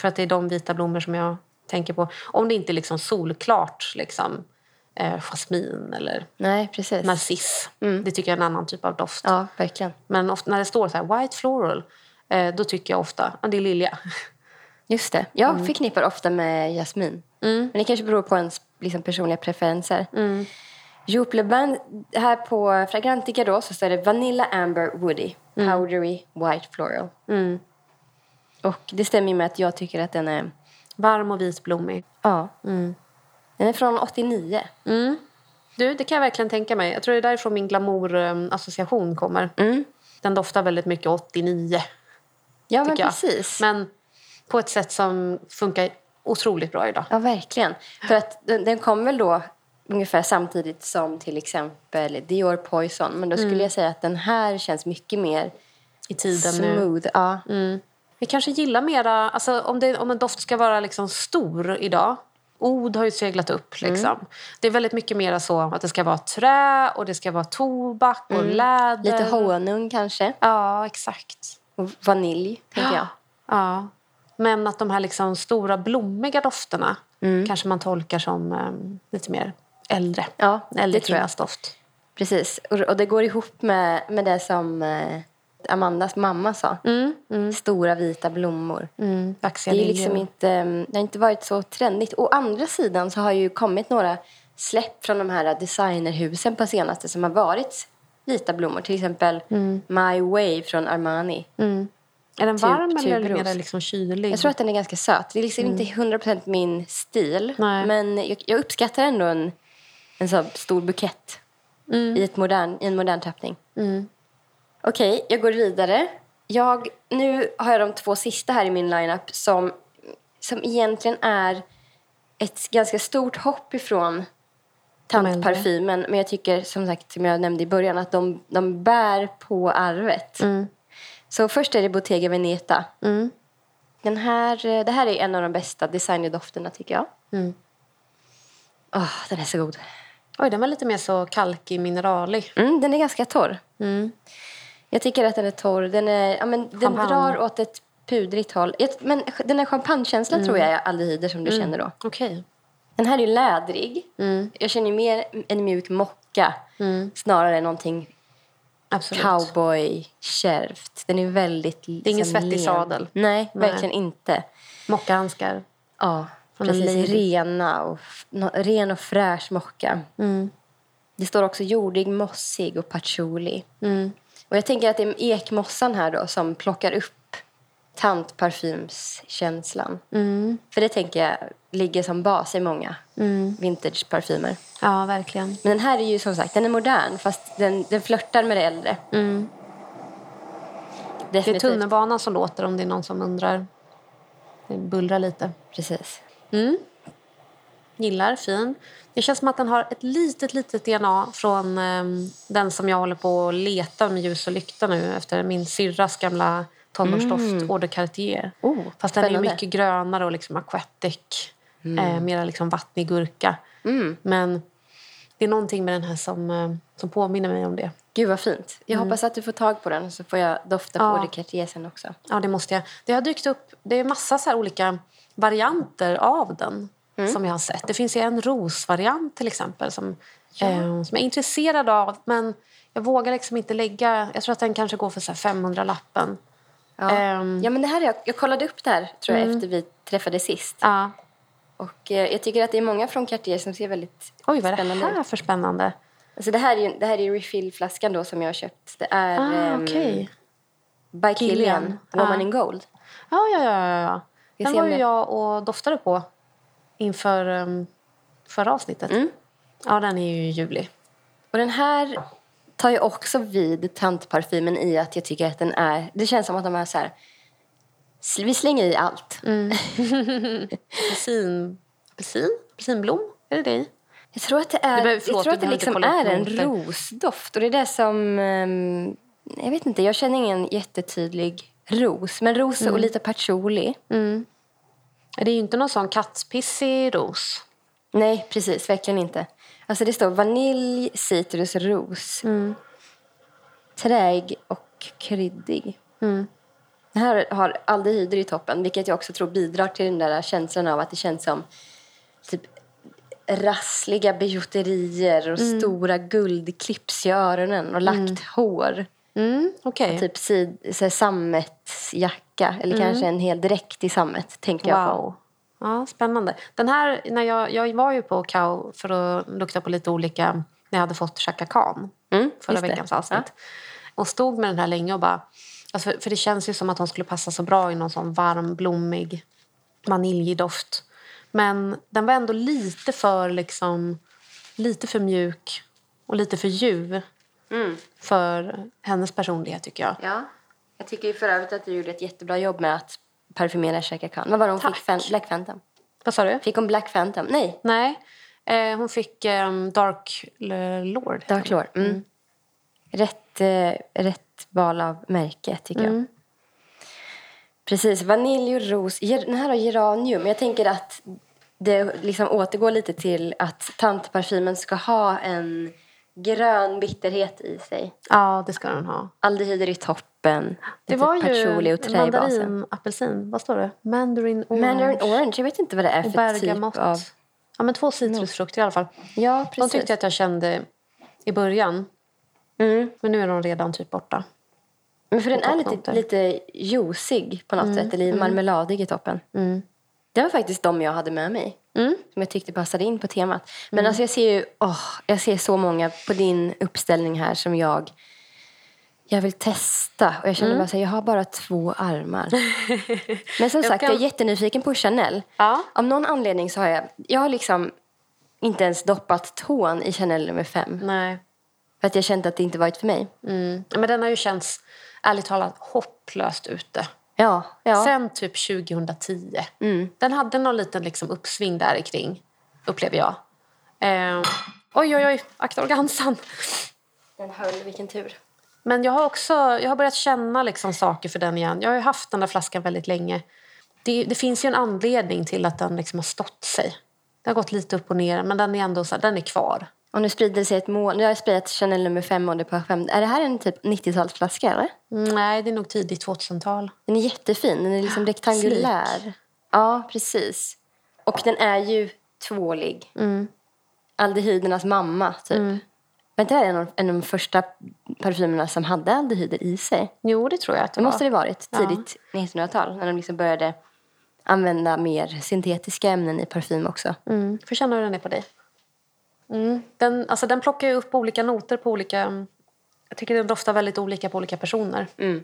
För att det är de vita blommor som jag tänker på. Om det inte är liksom solklart, liksom, eh, jasmin eller Nej, precis. narciss. Det tycker jag är en annan typ av doft. Ja, verkligen. Men ofta, när det står så här, white floral, eh, då tycker jag ofta att det är lilja. Just det. Jag förknippar ofta med jasmin. Men det kanske beror på ens liksom, personliga preferenser. Mm. Joop Le Bain, här på Fragrantica då, så står det Vanilla Amber Woody, Powdery White Floral. Och det stämmer ju med att jag tycker att den är... Varm och vitblommig. Ja. Den är från 89. Mm. Du, det kan jag verkligen tänka mig. Jag tror det är därifrån min glamour-association kommer. Mm. Den doftar väldigt mycket 89, Ja, men jag. precis. Men på ett sätt som funkar otroligt bra idag. Ja, verkligen. För att den, den kom väl då ungefär samtidigt som till exempel Dior Poison. Men då skulle jag säga att den här känns mycket mer I tiden nu. smooth. Ja. Vi kanske gillar mera... Alltså, om, det, om en doft ska vara liksom stor idag... Od har ju seglat upp. Liksom. Det är väldigt mycket mer så att det ska vara trä och det ska vara tobak och läder. Lite honung kanske. Ja, exakt. Och vanilj, tänker jag. Ja. Men att de här liksom stora blommiga dofterna Mm. kanske man tolkar som eh, lite mer äldre. Ja, äldre det tror jag. kvinnas-doft. Precis. Och, och det går ihop med, med det som eh, Amandas mamma sa. Stora vita blommor. Mm, Det, är liksom inte, mm, det har inte varit så trendigt. Å andra sidan så har ju kommit några släpp från de här designerhusen på senaste som har varit vita blommor. Till exempel Mm. My Way från Armani. Är den typ- varm eller tuberos. mer liksom kylig? Jag tror att den är ganska söt. Det är liksom inte 100% min stil. Mm. Nej. Men jag, jag uppskattar ändå en, en så stor bukett Mm. i, ett modern, i en modern tappning. Okej, jag går vidare. Jag, nu har jag de två sista här i min lineup som, som egentligen är ett ganska stort hopp ifrån tantparfymen. Men jag tycker som sagt, som jag nämnde i början, att de, de bär på arvet. Så först är det Bottega Veneta. Den här, eh, det här är en av de bästa designerdofterna tycker jag. Åh, den är så god. Oj, den var lite mer så kalkig, mineralig. Mm, den är ganska torr. Jag tycker att den är torr. Den, är, ja, men den drar åt ett pudrigt håll. Men den här champagnekänslan tror jag är aldehyder som du känner då. Okej. Den här är ju lädrig. Jag känner mer en mjuk mocka snarare än någonting Absolut. cowboy-kärvt. Den är väldigt Det är ingen svettig sadel. Nej, Nej. verkligen inte. Mockahandskar. Ja, precis. Rena och, ren och fräsch mocka. Det står också jordig, mossig och patchouli. Och jag tänker att det är ekmossan här då som plockar upp tantparfymskänslan. För det tänker jag ligger som bas i många vintageparfymer. Ja, verkligen. Men den här är ju som sagt, den är modern fast den, den flörtar med det äldre. Det är tunnelbanan som låter om det är någon som undrar. Det bullrar lite. Precis. Gillar, fin. Det känns som att den har ett litet, litet DNA från ehm, den som jag håller på att leta med ljus och lykta nu efter min syrras gamla tonårsdoft, Eau de Cartier. Oh, Fast den är spännande. mycket grönare och liksom aquatic. Eh, mera liksom vattnig gurka. Men det är någonting med den här som, eh, som påminner mig om det. Gud vad fint. Jag hoppas att du får tag på den så får jag dofta på Ja. Eau de Cartier sen också. Ja, det måste jag. Det har dykt upp det är massa så olika varianter av den som jag har sett. Det finns ju en rosvariant till exempel som, eh, som jag är intresserad av. Men jag vågar liksom inte lägga... Jag tror att den kanske går för så här 500 lappen. Ja. Ehm. ja, men det här, jag, jag kollade upp det här tror jag efter vi träffades sist. Ja. Och eh, jag tycker att det är många från Cartier som ser väldigt Oj, vad är det spännande här ut. för spännande? Alltså det här är det här är refillflaskan då som jag har köpt. Det är Ah, ehm, okej. by Kilian. Woman Ah. in Gold. Ja, ja, ja. ja, Den var ju jag och doftade på inför um, förra avsnittet. Ja, den är ju ljuvlig. Och den här tar ju också vid tantparfymen i att jag tycker att den är... Det känns som att de är så här... Vi slänger i allt. Apelsin... Apelsin? Apelsinblom? Är det det i? Jag tror att det är, behöver- förlåt, jag tror att det liksom är en rosdoft. Och det är det som... ehm, jag vet inte, jag känner ingen jättetydlig ros. Men ros Mm. och lite patchouli. Det är ju inte någon sån kattpissig ros. Nej, precis. Verkligen inte. Alltså det står vanilj, citrus, ros. Träig och kryddig. Det här har aldehyder i toppen, vilket jag också tror bidrar till den där känslan av att det känns som typ rassliga bijouterier och stora guldclips i öronen och lagt hår. Mm, Okej. Typ sid, sammetsjacka eller kanske en hel dräkt i sammet, tänker jag på. Ja, spännande. Den här, när jag, jag var ju på Kao för att lukta på lite olika... När jag hade fått Chaka Khan Mm, förra veckans avsnitt. Och stod med den här länge och bara... Alltså för, för det känns ju som att de skulle passa så bra i någon sån varm, blommig vaniljdoft. Men den var ändå lite för liksom... Lite för mjuk och lite för ljuv för hennes personlighet tycker jag. Ja. Jag tycker ju för övrigt att du gjorde ett jättebra jobb med att parfymera Chaka Khan. Vad var det hon Tack. fick? Fan, Black Phantom? Vad sa du? Fick hon Black Phantom? Nej, Nej, eh, hon fick ehm, Dark Lord. Dark. Lord. Mm. Rätt, eh, rätt val av märke, tycker jag. Precis. Vanilj och ros. Den här har geranium. Jag tänker att det liksom återgår lite till att tantparfymen ska ha en grön bitterhet i sig. Ja, det ska den ha. Aldehyder i topp. Toppen. Det var ju patchouli och trä i basen. mandarin, apelsin. Vad står det? Mandarin orange. Mandarin orange, jag vet inte vad det är för typ bergamott. av... Ja, men två citrusfrukter i alla fall. Ja, De precis. tyckte jag att jag kände i början. Mm. Men nu är de redan typ borta. Men för den är lite, lite juicig på något sätt, eller marmeladig i toppen. Mm. Det var faktiskt de jag hade med mig. Mm. Som jag tyckte passade in på temat. Men alltså jag ser ju, åh, jag ser så många på din uppställning här som jag jag vill testa. Och jag känner bara så här, jag har bara två armar. Men som sagt, kan- jag är jättenyfiken på Chanel. Ja. Av någon anledning så har jag, jag har liksom inte ens doppat tån i Chanel nummer fem. Nej. För att jag kände att det inte varit för mig. Mm. Men den har ju känts, ärligt talat, hopplöst ute. Ja, ja. Sen typ 2010. Mm. Den hade någon liten liksom uppsving där kring, upplever jag. Eh, oj, oj, oj, akta organsan. Den höll, vilken tur. Men jag har också jag har börjat känna liksom saker för den igen. Jag har ju haft den där flaskan väldigt länge. Det, det finns ju en anledning till att den liksom har stått sig. Det har gått lite upp och ner, men den är ändå så här, den är kvar. Och nu sprider sig ett mål. Nu har jag sprayat Chanel nummer fem och det på fem. Är det här en typ 90-talsflaska eller? Mm, nej, det är nog tidigt 2000-tal. Den är jättefin. Den är liksom rektangulär. Ja, precis. Och den är ju tvålig. Mm. Aldehydernas mamma, typ. Men det är en av, en av de första parfymerna som hade aldehyder i sig. Jo, det tror jag att det Det var. måste det varit tidigt 1900-tal. När de liksom började använda mer syntetiska ämnen i parfym också. Mm. Får känna hur den är på dig. Mm. Den, alltså, den plockar ju upp olika noter på olika... Jag tycker den doftar väldigt olika på olika personer. Mm.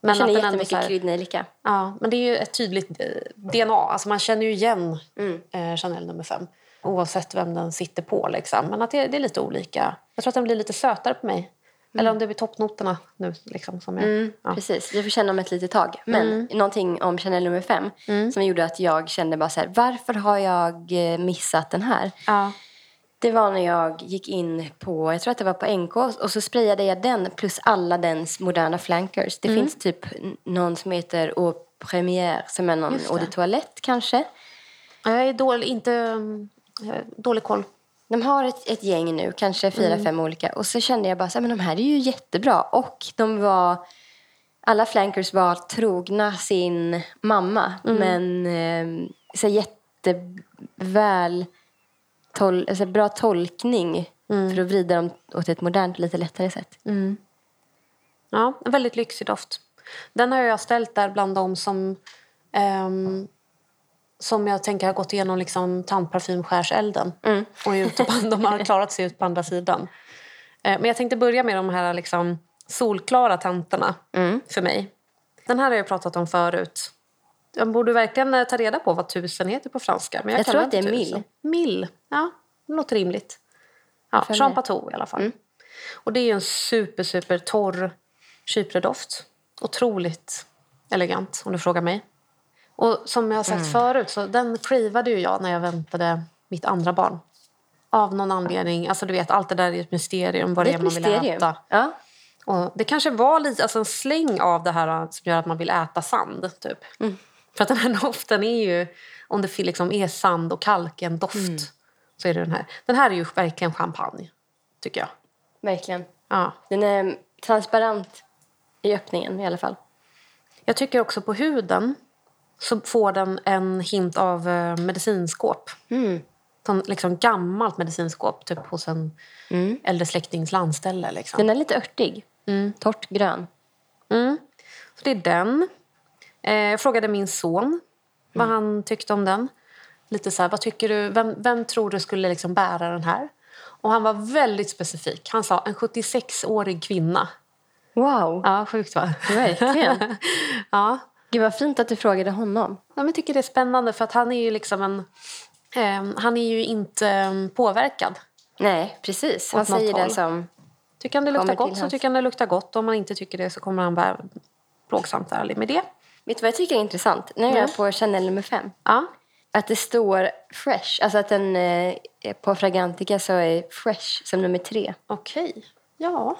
Men Jag känner att jättemycket här- kryddnejlika. Ja, men det är ju ett tydligt eh, DNA. Alltså man känner ju igen Mm. eh, Chanel nummer fem. Oavsett vem den sitter på. Liksom. Men att det, det är lite olika. Jag tror att den blir lite sötare på mig. Eller om det blir toppnoterna nu. Liksom, som jag, Mm, ja. Precis, vi får känna om ett litet tag. Men någonting om Chanel nummer fem som gjorde att jag kände bara så här, varför har jag eh, missat den här? Ja. Det var när jag gick in på, jag tror att det var på NK och så sprayade jag den plus alla dens moderna flankers. Det finns typ någon som heter Au Première som är någon eau de toilette kanske. Jag är dålig, inte, mm, dålig koll. De har ett, ett gäng nu, kanske fyra, fem olika. Och så kände jag bara så här, men de här är ju jättebra. Och de var, alla flankers var trogna sin mamma. Men eh, så jätteväl, tol, alltså bra tolkning. För att vrida dem åt ett modernt, lite lättare sätt. Ja, en väldigt lyxig doft. Den har jag ställt där bland de som, ehm, som jag tänker har gått igenom liksom tandparfymskärselden. Och är ute på, de har klarat sig ut på andra sidan. Eh, men jag tänkte börja med de här liksom solklara tanterna för mig. Den här har jag pratat om förut. Jag borde verkligen eh, ta reda på vad tusen heter på franska. Men jag, Jag tror att det är tusen. Mill, ja. Det låter rimligt. Ja. Jean Patou i alla fall. Och det är en super, super torr Chypredoft. Otroligt elegant om du frågar mig. Och som jag har sagt förut, så den cravade ju jag när jag väntade mitt andra barn. Av någon anledning. Alltså du vet, allt det där är ett mysterium. Vad Det är man vill mysterium. äta. Ja. Och det kanske var lite, alltså en släng av det här som gör att man vill äta sand. Typ. För att den här doften är ju, om det liksom är sand och kalken doft så är det den här. Den här är ju verkligen champagne, tycker jag. Verkligen. Ja. Den är transparent i öppningen i alla fall. Jag tycker också på huden så får den en hint av eh, medicinskåp. Mm. Som liksom gammalt medicinskåp, typ hos en äldre släktings landställe. Liksom. Den är lite örtig. Torrt grön. Mm. Så det är den. Eh, jag frågade min son vad han tyckte om den. Lite så här, vad tycker du, vem, vem tror du skulle liksom bära den här? Och han var väldigt specifik. Han sa en 76-årig kvinna. Wow, Ja, sjukt va? verkligen. ja. Gud vad fint att du frågade honom. Ja, jag tycker det är spännande för att han är ju liksom en... Eh, han är ju inte eh, påverkad. Nej, precis. Han säger det håll. som... Tycker han det luktar gott så hans- tycker han det luktar gott. Om han inte tycker det så kommer han vara plågsamt ärlig med det. Vet du vad jag tycker är intressant? Nu är Nej. jag på Chanel nummer fem. Ja. Att det står fresh. Alltså att den eh, på Fragrantica så är fresh som nummer tre. Okej. Ja.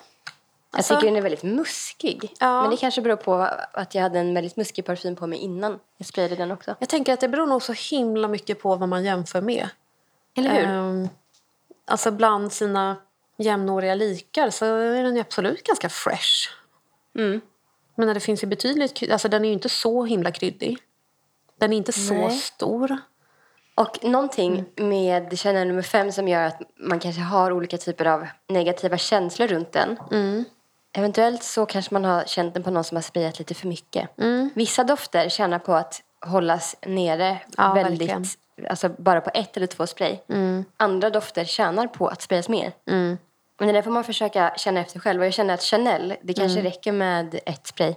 Jag Alltså- tycker den är väldigt muskig. Ja. Men det kanske beror på att jag hade en väldigt muskig parfym på mig innan jag sprayade den också. Jag tänker att det beror nog så himla mycket på vad man jämför med. Eller hur? Ehm, alltså bland sina jämnåriga likar så är den ju absolut ganska fresh. Mm. Men det finns ju betydligt... Alltså den är ju inte så himla kryddig. Den är inte så Nej. stor. Och någonting med Chanel nummer fem som gör att man kanske har olika typer av negativa känslor runt den. Mm. Eventuellt så kanske man har känt den på någon som har sprayat lite för mycket. Mm. Vissa dofter tjänar på att hållas nere Ja, väldigt, verkligen. alltså bara på ett eller två spray. Andra dofter tjänar på att sprayas mer. Mm. Men det där får man försöka känna efter själv. Och jag känner att Chanel, det kanske Mm. räcker med ett spray.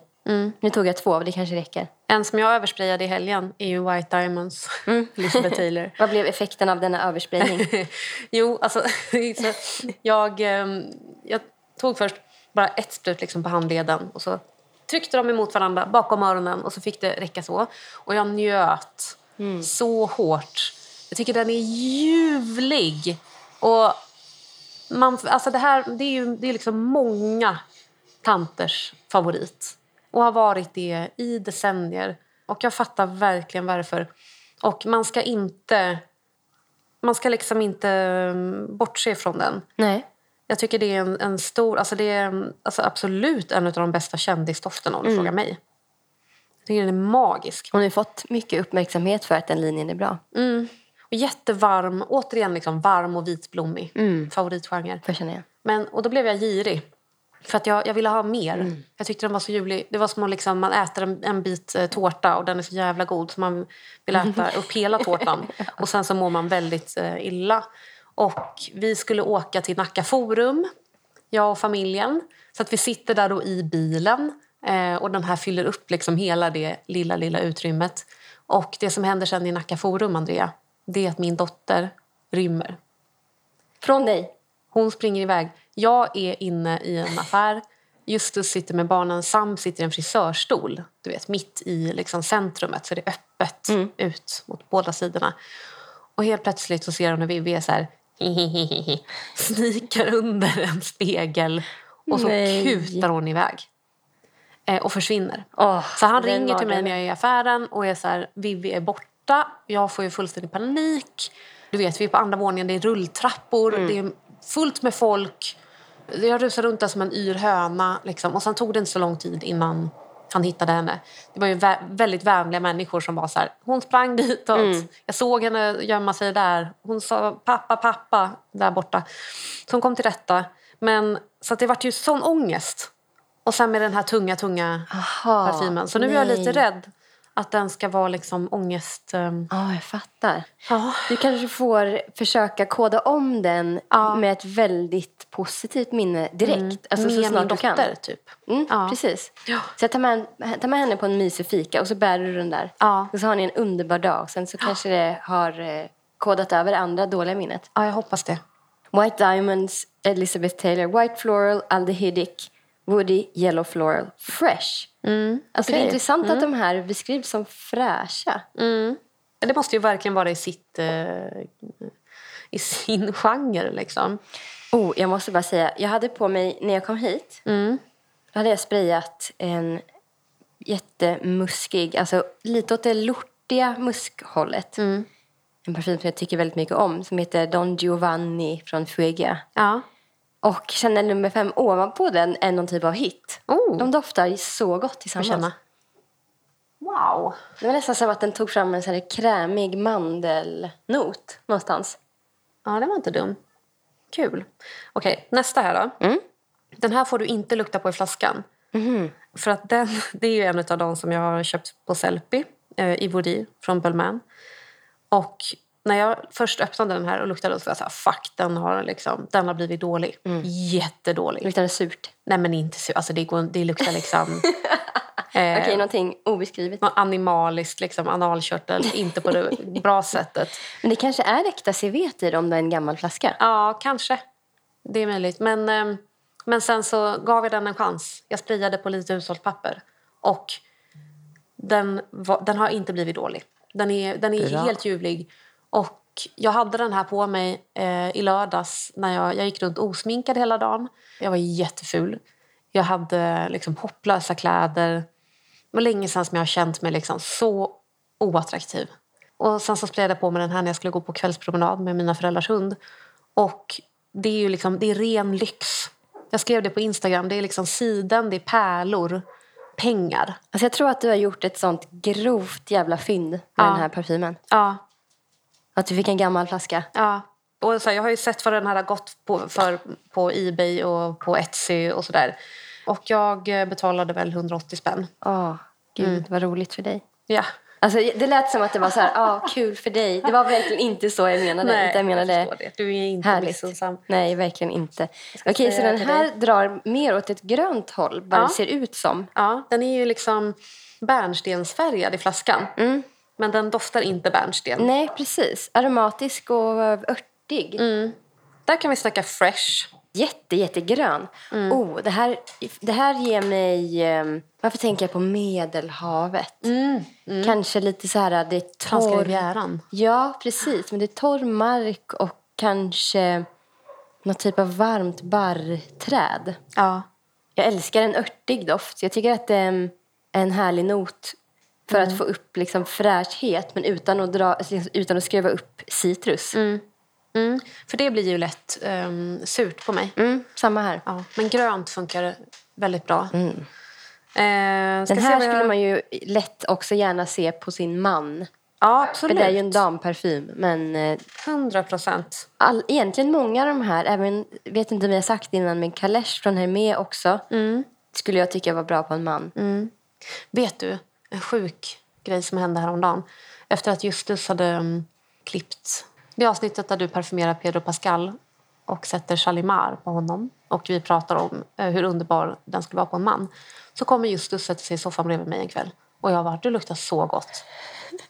Nu tog jag två, det kanske räcker. En som jag översprayade i helgen är ju White Diamonds. Elizabeth Taylor. Vad blev effekten av denna översprayning? jo, alltså... så jag, ehm, jag tog först bara ett sprut liksom på handleden och så tryckte de emot varandra bakom öronen och så fick det räcka så. Och jag njöt så hårt. Jag tycker den är ljuvlig. Och man, alltså det här det är ju det är liksom många tanters favorit och har varit det i decennier. Och jag fattar verkligen varför. Och man ska inte man ska liksom inte mm, bortse från den. Nej. Jag tycker det är en, en stor, alltså det är mm, alltså absolut en av de bästa kändisdofterna om du frågar mig. Jag tycker den är magisk. Hon har fått mycket uppmärksamhet för att den linjen är bra. Mm. Och jättevarm, återigen liksom varm och vitblommig. Favoritgenre. Får känna jag. Men, och då blev jag girig. För att jag, jag ville ha mer. Jag tyckte den var så ljuvlig. Det var som att liksom, man äter en, en bit eh, tårta och den är så jävla god så man vill äta upp hela tårtan. Och sen så mår man väldigt eh, illa. Och vi skulle åka till Nacka Forum, jag och familjen. Så att vi sitter där då i bilen eh, och den här fyller upp liksom hela det lilla, lilla utrymmet. Och det som händer sen i Nacka Forum, Andrea, det är att min dotter rymmer. Från dig. Hon springer iväg. Jag är inne i en affär. Justus sitter med barnen. Sam sitter i en frisörstol. Du vet, mitt i liksom centrumet. Så det är öppet ut mot båda sidorna. Och helt plötsligt så ser hon hur Vivi är så här... Snikar under en spegel. Och så Nej. kutar hon iväg. Eh, och försvinner. Åh, Så han ringer till mig när jag är i affären och är så här, Vivi är borta. Jag får ju fullständig panik. Du vet, vi är på andra våningen, det är rulltrappor, Mm. det är fullt med folk. Jag rusar runt där som en yr höna. Liksom. Och sen tog det inte så lång tid innan han hittade henne. Det var ju vä- väldigt vänliga människor som var så här, hon sprang ditåt. Mm. Jag såg henne gömma sig där. Hon sa pappa, pappa där borta. Så hon kom till rätta. Men så det vart ju sån ångest. Och sen med den här tunga, tunga Aha, parfymen. Så nu är jag nej. lite rädd att den ska vara liksom ångest... ehm, Ja, jag fattar. Ja. Du kanske får försöka koda om den Ja. med ett väldigt positivt minne direkt. Alltså så med min snart du kan. dotter, typ. Mm, Ja. Precis. Så jag tar med, tar med henne på en mysig fika och så bär du den där. Och så har ni en underbar dag. Sen så kanske det har eh, kodat över det andra dåliga minnet. Ja, jag hoppas det. White Diamonds, Elizabeth Taylor, White Floral, Aldehydic, Woody, Yellow Floral, Fresh. Alltså det är intressant att de här beskrivs som fräscha. Det måste ju verkligen vara i, sitt, eh, i sin genre. Liksom. Oh, jag måste bara säga, jag hade på mig när jag kom hit, då hade jag sprayat en jättemuskig, alltså lite åt det lortiga muskhållet. En parfym som jag tycker väldigt mycket om, som heter Don Giovanni från Fuegia. Ja. Och Chanel nummer fem ovanpå den är någon typ av hit. Oh. De doftar så gott tillsammans. känna. Wow. Det var nästan som att den tog fram en sån här krämig mandelnot någonstans. Ja, det var inte dum. Kul. Okej, nästa här då. Mm. Den här får du inte lukta på i flaskan. För att den, det är ju en av de som jag har köpt på Sellpy eh, i Vody från Bellman. Och när jag först öppnade den här och luktade så var jag så här, fuck, den har, liksom, den har blivit dålig. Jättedålig. Luktar det surt? Nej men inte så, alltså det, går, det luktar liksom... eh, Okej, någonting obeskrivet. animaliskt, liksom analkörtel, inte på det bra sättet. Men det kanske är äkta civet i det om det är en gammal flaska. Ja, kanske. Det är möjligt. Men, ehm, men sen så gav jag den en chans. Jag sprayade på lite hushållt papper. Och den, var, den har inte blivit dålig. Den är, den är Bra. helt ljuvlig. Och jag hade den här på mig eh, i lördags när jag, jag gick runt osminkad hela dagen. Jag var jätteful. Jag hade liksom hopplösa kläder. Det var länge sedan som jag har känt mig liksom så oattraktiv. Och sen så sprayade jag på mig den här när jag skulle gå på kvällspromenad med mina föräldrars hund. Och det är ju liksom, det är ren lyx. Jag skrev det på Instagram. Det är liksom siden, det är pärlor. pengar. Alltså jag tror att du har gjort ett sånt grovt jävla fynd med Ja. den här parfymen. Ja, Att du fick en gammal flaska. ja. Och så här, jag har ju sett vad den här har gått på, för på Ebay och på Etsy och sådär. Och jag eh, betalade väl 180 spänn. Åh, gud Mm. vad roligt för dig. Ja. Alltså, det lät som att det var så här, ah, kul för dig. Det var verkligen inte så jag menade. utan jag menade förstår det. Du är inte härligt. missunnsam. Nej, verkligen inte. Okej, så den här dig. drar mer åt ett grönt håll, vad Ja. det ser ut som. Ja, den är ju liksom bärnstensfärgad i flaskan. Mm. Men den doftar inte bärnsten. Nej, precis. Aromatisk och örtig. Mm. Där kan vi snacka fresh. Jätte, jättegrön. Mm. Oh, det, här, det här ger mig... Um, varför tänker jag på Medelhavet? Kanske lite så här... Det är Mm. Franska torr... rivieran. Ja, precis. Men det är torr mark och kanske något typ av varmt barrträd. Ja. Jag älskar en örtig doft. Jag tycker att det är en härlig not för att få upp liksom fräschhet men utan att, dra, liksom, utan att skruva upp citrus. Mm. Mm. För det blir ju lätt um, surt på mig. samma här. Ja. Men grönt funkar väldigt bra. Eh, ska Den här jag- skulle man ju lätt också gärna se på sin man. Ja, För absolut. det är ju en damparfym. Men eh, 100 procent. all, egentligen många av de här, även, vet inte om jag har sagt innan, men Kalesh från Hermé också, skulle jag tycka var bra på en man. Vet du, en sjuk grej som hände häromdagen. Efter att Justus hade um, klippt det avsnittet där du parfymerar Pedro Pascal och sätter Chalimar på honom och vi pratar om eh, hur underbar den skulle vara på en man. Så kommer Justus sätta sig i soffan bredvid mig en kväll och jag bara, du luktar så gott.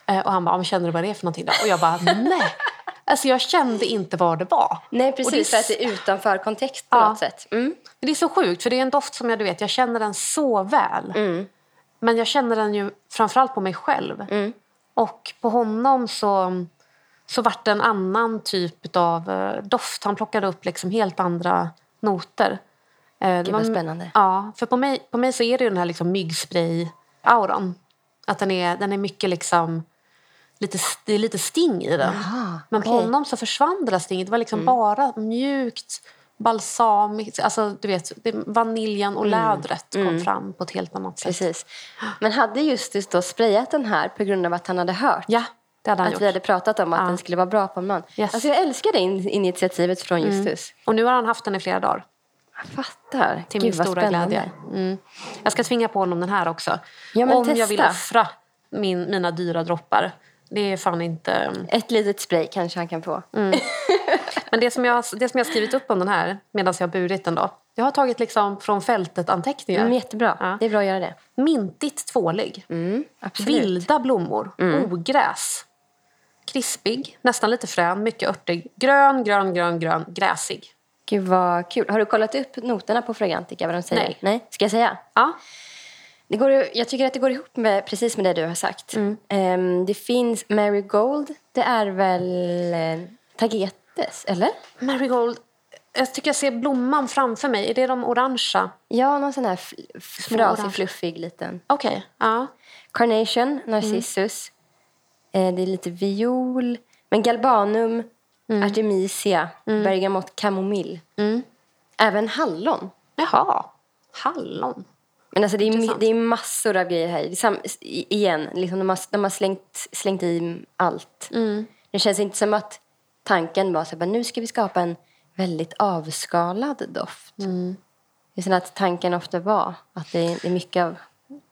Eh, och han bara, "Ja, men känner du vad det är för någonting då? Och jag bara, nej. Alltså jag kände inte vad det var. Nej, Och precis. det är för att det är utanför kontext på Ja. något sätt. Mm. Men Det är så sjukt, för det är en doft som jag, du vet, jag känner den så väl. Men jag känner den ju framförallt på mig själv. Och på honom så, så vart det en annan typ av eh, doft. Han plockade upp liksom helt andra noter. Eh, det Gud, vad spännande. Ja, för på mig, på mig så är det ju den här liksom myggspray-auran. Att den är, den är mycket liksom... Lite, det är lite sting i den. Jaha, Men på okej. Mm. honom så försvann det där stinget. Det var liksom bara mjukt, balsamiskt. Alltså, du vet, vaniljen och lädret kom fram på ett helt annat sätt. Mm. Precis. Men hade Justus då sprayat den här på grund av att han hade hört Ja, det hade han att gjort. vi hade pratat om att Ja. den skulle vara bra på en man? Yes. Alltså jag älskar det in- initiativet från Justus. Och nu har han haft den i flera dagar. Jag fattar. Till Gud, min stora spännande. glädje. Mm. Jag ska tvinga på honom den här också. Ja, men Om jag testa. vill offra min, mina dyra droppar. Det är fan inte... Ett litet spray kanske han kan få. Mm. Men det som, jag, det som jag skrivit upp om den här medan jag har burit den då. Jag har tagit liksom från fältet anteckningar. Mm, jättebra. Ja. Det är bra att göra det. Mintigt tvålig. Mm. Vilda blommor. Ogräs. Krispig, nästan lite frän, mycket örtig. Grön, grön, grön, grön, gräsig. Gud vad kul. Har du kollat upp noterna på Fragrantica? Vad de säger? Nej. Nej. Ska jag säga? Ja, Det går, jag tycker att det går ihop med, precis med det du har sagt. Ehm, det finns Marigold. Det är väl eh, Tagetes, eller? Marigold. Jag tycker jag ser blomman framför mig. Är det de orangea? Ja, någon sån här frasig, fluffig liten. Okej. Ja. Carnation, Narcissus. Eh, det är lite viol. Men Galbanum, Artemisia, Bergamott, Kamomill. Även hallon. Jaha. Hallon. Men alltså det är, det är massor av grejer här. Det är sam, igen, liksom de har, de har slängt, slängt i allt. Det känns inte som att tanken var bara, nu ska vi skapa en väldigt avskalad doft. Är som att tanken ofta var att det är, mycket, av,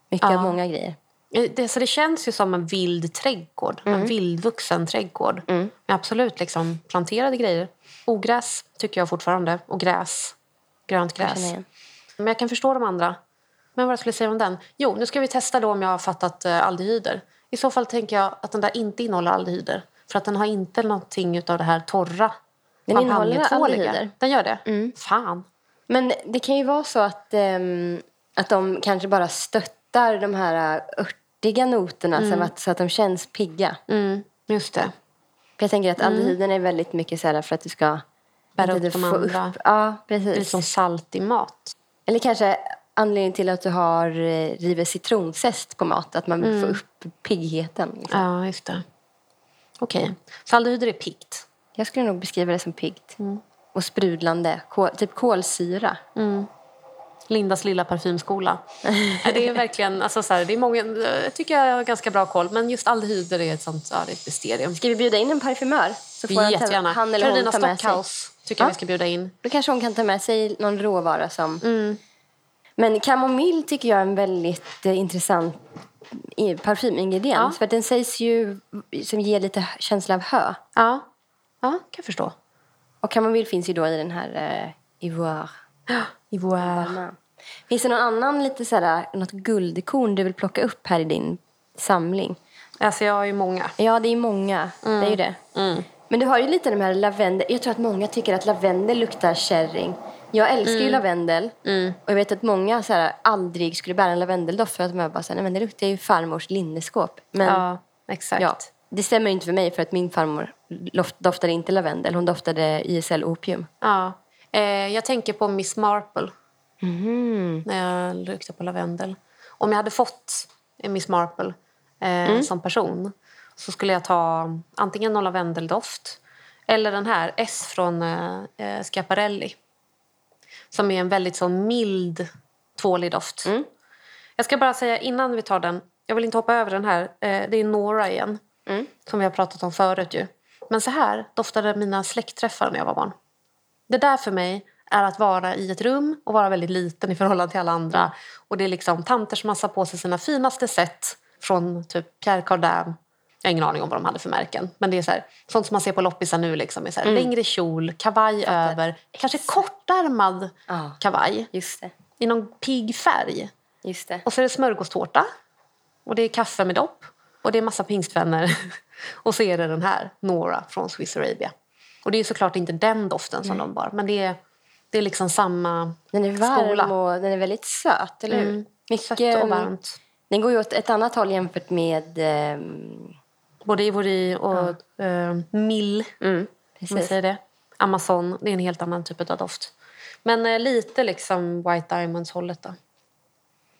mycket av många grejer. Eh, Det, så det känns ju som en vild trädgård. En vildvuxen trädgård. Med absolut liksom planterade grejer. Ogräs tycker jag fortfarande. Och gräs. Grönt gräs. igen. Men jag kan förstå de andra. Men vad jag skulle säga om den? Jo, nu ska vi testa då om jag har fattat eh, aldehyder. I så fall tänker jag att den där inte innehåller aldehyder. För att den har inte någonting av det här torra. Den innehåller aldehyder. Den gör det? Fan. Men det kan ju vara så att, ehm, att de kanske bara stöttar de här äh, örtiga noterna så, att, så att de känns pigga. Mm, just det. Jag tänker att aldehyden är väldigt mycket så här för att du ska Bära upp de andra. Upp, ja, Det är precis. som salt i mat. Eller kanske anledningen till att du har eh, river citronzest på mat. Att man vill få upp piggheten. Liksom. Ja, just det. Okej. Så aldehyder är piggt. Jag skulle nog beskriva det som piggt. Och sprudlande. Kol, typ kolsyra. Lindas lilla parfymskola. Det är verkligen, alltså så här, det är många, jag tycker jag har ganska bra koll, men just aldehyder är ett sånt, ja, det är ett mysterium. Ska vi bjuda in en parfymör? Så får Jättegärna. han eller hon ta med sig. Stockhaus tycker jag Ja. vi ska bjuda in. Då kanske hon kan ta med sig någon råvara som... Mm. Men kamomill tycker jag är en väldigt eh, intressant parfymingrediens. Ja. För den sägs ju som ger lite känsla av hö. Ja, ja kan jag förstå. Och kamomill finns ju då i den här eh, ivoire. Ivoire. Finns det någon annan lite sådär, något guldkorn du vill plocka upp här i din samling? Alltså jag har ju många. Ja, det är många. Det är ju det. Men du har ju lite de här lavendel. Jag tror att många tycker att lavendel luktar kärring. Jag älskar ju lavendel. Och jag vet att många så här, aldrig skulle bära en lavendeldoft för att de bara säger, nej men det luktar ju farmors linneskåp. Men Ja, exakt. ja, det stämmer inte för mig för att min farmor doftade inte lavendel. Hon doftade ISL-opium. Ja. Eh, jag tänker på Miss Marple Mhm. när jag luktar på lavendel. Om jag hade fått Miss Marple eh, Mm. som person så skulle jag ta antingen någon lavendeldoft eller den här S från eh, eh, Schiaparelli som är en väldigt så mild, tvålig doft. Mm. Jag ska bara säga innan vi tar den, jag vill inte hoppa över den här, eh, det är Nora igen Mm. som vi har pratat om förut ju. Men så här doftade mina släktträffar när jag var barn. Det där för mig är att vara i ett rum och vara väldigt liten i förhållande till alla andra. Och det är liksom tanter som har på sig sina finaste set från typ Pierre Cardin. Jag har ingen aning om vad de hade för märken. Men det är så här, sånt som man ser på loppisar nu. Liksom, är så här, Längre kjol, kavaj över, kanske kortärmad Ja. kavaj Just det. i någon pigg färg. Just det. Och så är det smörgåstårta. Och det är kaffe med dopp. Och det är massa pingstvänner. och så är det den här, Nora från Swiss Arabia. Och det är såklart inte den doften som de bar. Men det är, det är liksom samma Den är varm skola. och den är väldigt söt, eller hur? Mm. Sött och varmt. Den går ju åt ett annat håll jämfört med... ehm, Både Ivory och eh, Mill. mm, precis. säger det. Amazon, det är en helt annan typ av doft. Men eh, lite liksom White Diamonds-hållet då.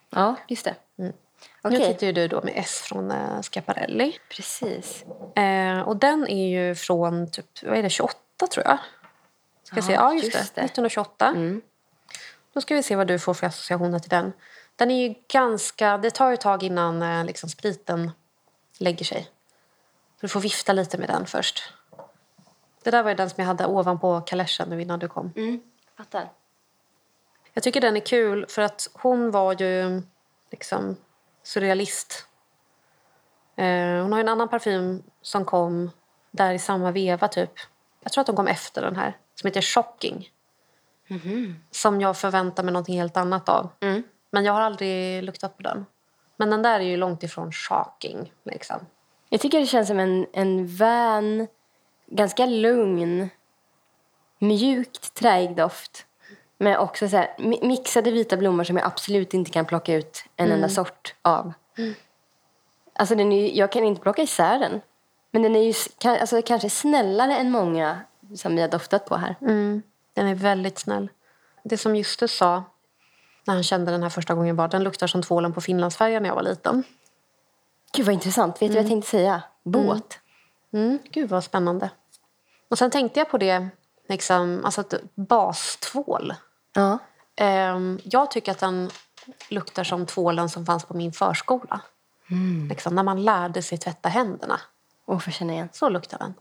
Ja, just det. Nu Okej, sitter ju du då med S från eh, Schiaparelli. precis. Eh, och den är ju från typ, vad är det, 28 tror jag. Ska Ja, se. ja just, just det. det. 1928. Mm. Då ska vi se vad du får för associationer till den. Den är ju ganska, det tar ju ett tag innan eh, liksom, spriten lägger sig. Så du får vifta lite med den först. Det där var den som jag hade ovanpå kaleschen nu innan du kom. Mm, fattar. Jag tycker den är kul för att hon var ju liksom surrealist. Eh, hon har en annan parfym som kom där i samma veva typ. Jag tror att de kom efter den här. Som heter Shocking. Som jag förväntar mig något helt annat av. Mm. Men jag har aldrig luktat på den. Men den där är ju långt ifrån shocking. Liksom. Jag tycker det känns som en, en vän, ganska lugn, mjukt träig doft. Men också så här, mi- mixade vita blommor som jag absolut inte kan plocka ut en enda sort av. Alltså den är, jag kan inte plocka isär den. Men den är ju alltså, kanske snällare än många som vi har doftat på här. Mm, den är väldigt snäll. Det som Justus sa när han kände den här första gången var den luktar som tvålen på Finlandsfärjan när jag var liten. Gud vad intressant. Vet du vad jag tänkte säga? Båt. Mm, gud vad spännande. Och sen tänkte jag på det, liksom, alltså ett bastvål. Ja. Ehm, jag tycker att den luktar som tvålen som fanns på min förskola. Liksom, när man lärde sig tvätta händerna. Åh, får känna igen. Så luktar den.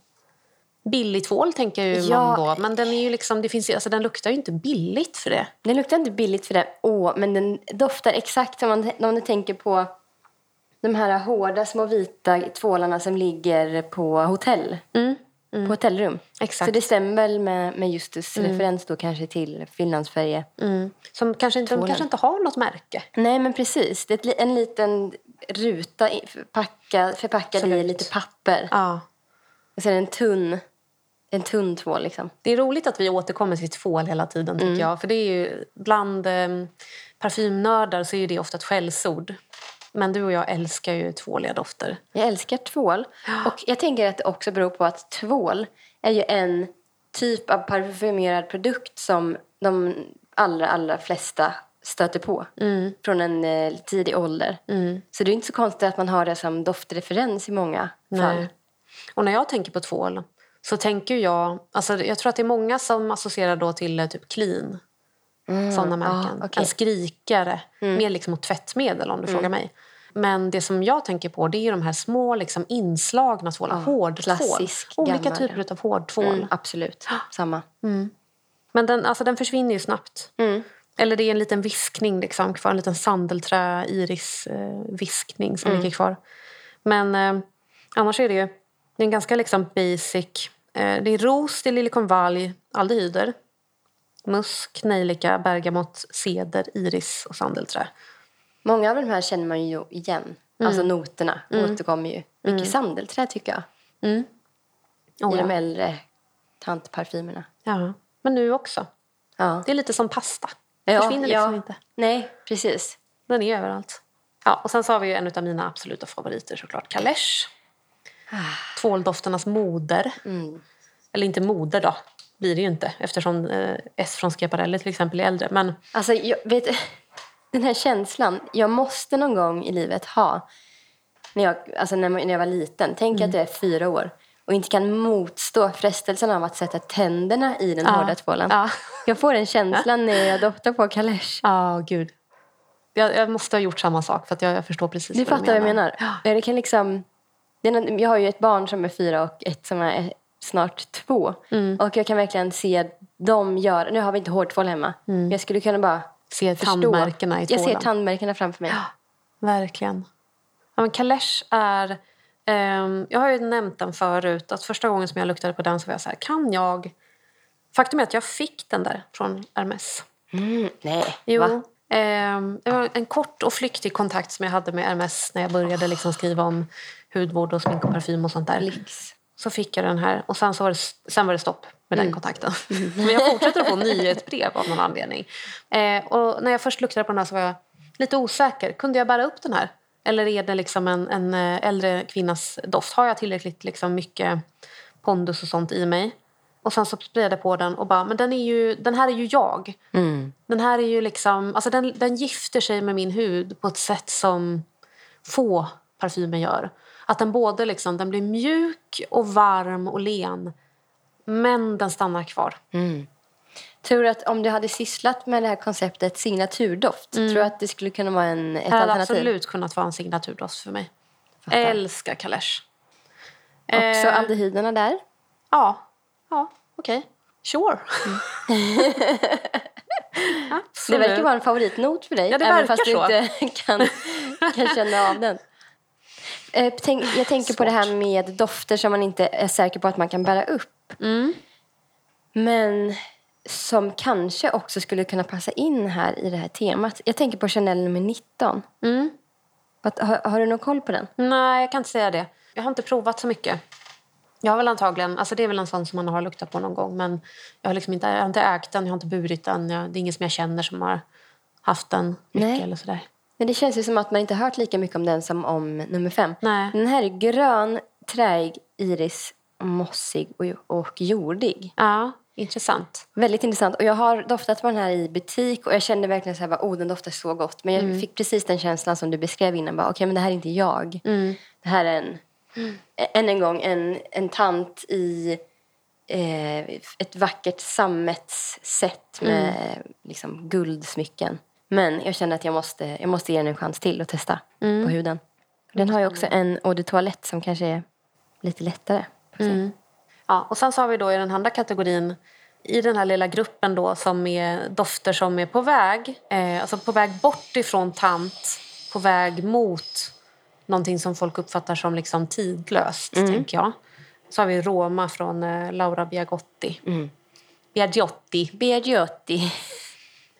Billig tvål tänker ju Ja. man då. Men den, är ju liksom, det finns, alltså, den luktar ju inte billigt för det. Den luktar inte billigt för det. Åh, men den doftar exakt som man, om du tänker på de här hårda små vita tvålarna som ligger på hotell. På hotellrum. Exakt. Så det stämmer väl med, med Justus referens då kanske till Finlandsfärge. Mm. Som kanske inte, de kanske inte har något märke. Nej, men precis. Det är en liten ruta förpackad, i lite papper. Ja. Och det en tunn, en tunn tvål liksom. Det är roligt att vi återkommer till tvål hela tiden. tycker jag. För det är ju, Bland eh, parfymnördar så är det ofta ett skällsord. Men du och jag älskar ju tvåliga dofter. Jag älskar tvål. Och jag tänker att det också beror på att tvål är ju en typ av parfymerad produkt som de allra, allra flesta stöter på från en eh, tidig ålder. Så det är inte så konstigt att man har det som doftreferens i många fall. Nej. Och när jag tänker på tvål så tänker jag... Alltså jag tror att det är många som associerar då till eh, typ clean. Såna märken. Ah, okej. En skrikare, mer liksom mot tvättmedel om du frågar mig. Men det som jag tänker på det är de här små liksom, inslagna tvålarna. hårdtvål. klassisk, Olika gammal, typer av hårdtvål. Mm, absolut. Samma. Men den, alltså, den försvinner ju snabbt. Eller det är en liten viskning liksom, kvar. En liten sandelträ, iris eh, viskning som ligger kvar. Men eh, annars är det ju det är en ganska liksom, basic. Eh, det är ros, det är liljekonvalj, aldehyder. Musk, nejlika, bergamott, ceder, iris och sandelträ. Många av de här känner man ju igen. Alltså Mm. noterna återkommer ju. Mycket sandelträ tycker jag. Oh, I de äldre tantparfymerna. ja. Men nu också. Ja. Det är lite som pasta. Ja, Försvinner liksom ja. inte. Nej, precis. Den är överallt. Ja, och sen så har vi ju en av mina absoluta favoriter såklart, Kalesh. Tvåldofternas moder. Eller inte moder då, blir det ju inte eftersom eh, S från Schiaparelli till exempel är äldre. Men Alltså, jag, vet, den här känslan jag måste någon gång i livet ha när jag, alltså när, när jag var liten. Tänk Mm. att jag är fyra år och inte kan motstå frestelsen av att sätta tänderna i den hårda tvålen. Ja. Jag får den känslan när jag doftar på Kalesh. ja, gud. Jag, jag måste ha gjort samma sak för att jag, jag förstår precis Du vad fattar vad jag menar? Kan liksom, det är någon- jag har ju ett barn som är fyra och ett som är snart två. Mm. Och jag kan verkligen se dem göra... Nu har vi inte hårtvål hemma. Men jag skulle kunna bara Se förstå. tandmärkena i Jag ser tvålen. tandmärkena framför mig. Verkligen. Ja, men Kalesh är... ehm, jag har ju nämnt den förut. Att första gången som jag luktade på den så var jag så här, kan jag... Faktum är att jag fick den där från Hermes. Mm, nej, Jo. va? ehm, det var en kort och flyktig kontakt som jag hade med Hermes när jag började liksom skriva om hudvård och smink och parfym och sånt där. Lyx. Så fick jag den här och sen, så var det, sen var det stopp med Mm. den kontakten. Men jag fortsätter att få nyhetsbrev av någon anledning. Eh, och när jag först luktade på den här så var jag lite osäker. Kunde jag bära upp den här? Eller är det liksom en, en eh, äldre kvinnas doft? Har jag tillräckligt liksom mycket pondus och sånt i mig? Och sen så spred jag på den och bara, men den, är ju, den här är ju jag. Den här är ju liksom, alltså den, den gifter sig med min hud på ett sätt som få parfymer gör. Att den både liksom, den blir mjuk och varm och len. Men den stannar kvar. Tror du att om du hade sysslat med det här konceptet signaturdoft, tror du att det skulle kunna vara en, ett Det hade alternativ? absolut kunnat vara en signaturdoft för mig. Fattar. Älskar Kalesh. Också Eh, aldehyderna där. Ja, ja okej. Sure. Det Absolut. verkar vara en favoritnot för dig, Ja, det även fast du så. inte kan, kan känna av den. Eh, tänk, jag tänker på det här med dofter som man inte är säker på att man kan bära upp. Mm. Men som kanske också skulle kunna passa in här i det här temat. Jag tänker på Chanel nummer 19. Mm. Vad- Har, har du någon koll på den? Nej, jag kan inte säga det. Jag har inte provat så mycket. Jag har väl antagligen, alltså det är väl en sån som man har luktat på någon gång men jag har, liksom inte, jag har inte ägt den, jag har inte burit den. Jag, det är ingen som jag känner som har haft den mycket Nej. eller sådär. Men det känns ju som att man inte hört lika mycket om den som om nummer fem. Nej. Den här är grön, träig, iris, mossig och, och jordig. Ja, intressant. Väldigt intressant. Och jag har doftat på den här i butik och jag kände verkligen så här, bara, oh den doftar så gott. Men jag fick precis den känslan som du beskrev innan. Okej, men det här är inte jag. Det här är en, än en gång en, en tant i eh, ett vackert sammetssätt med liksom, guldsmycken. Men jag känner att jag måste, jag måste ge den en chans till och testa på huden. Den har ju också en eau de toilette som kanske är lite lättare. Se. Ja, och sen så har vi då i den andra kategorin i den här lilla gruppen då som är dofter som är på väg, eh, alltså på väg bort ifrån tant, på väg mot någonting som folk uppfattar som liksom tidlöst, tänker jag. Så har vi Roma från eh, Laura Biagotti. Biagiotti. Biagiotti.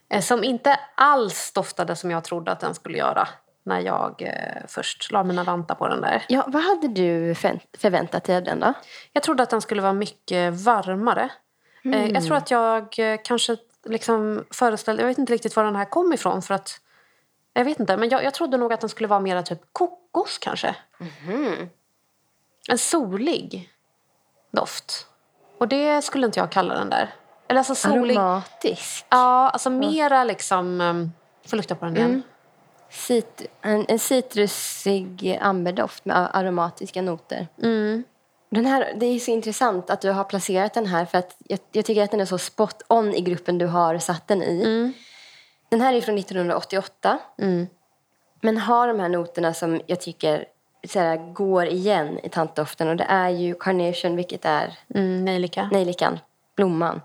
Eh, som inte alls doftade som jag trodde att den skulle göra när jag eh, först la mina vantar på den där. Ja, vad hade du förvänt- förväntat dig av den då? Jag trodde att den skulle vara mycket varmare. Eh, Jag tror att jag kanske liksom föreställde... Jag vet inte riktigt var den här kom ifrån. för att Jag vet inte, men jag, jag trodde nog att den skulle vara mer typ kokos kanske. En solig doft. Och det skulle inte jag kalla den där. Eller alltså solig... Aromatisk. Ja, alltså mera liksom... Um, får lukta på den igen. Cit- en, en citrusig amberdoft med aromatiska noter. Mm. Den här, det är så intressant att du har placerat den här för att jag, jag tycker att den är så spot on i gruppen du har satt den i. Den här är från 1988. Men har de här noterna som jag tycker här, går igen i tantdoften och det är ju carnation vilket är Mm, nejlika. nejlikan, blomman.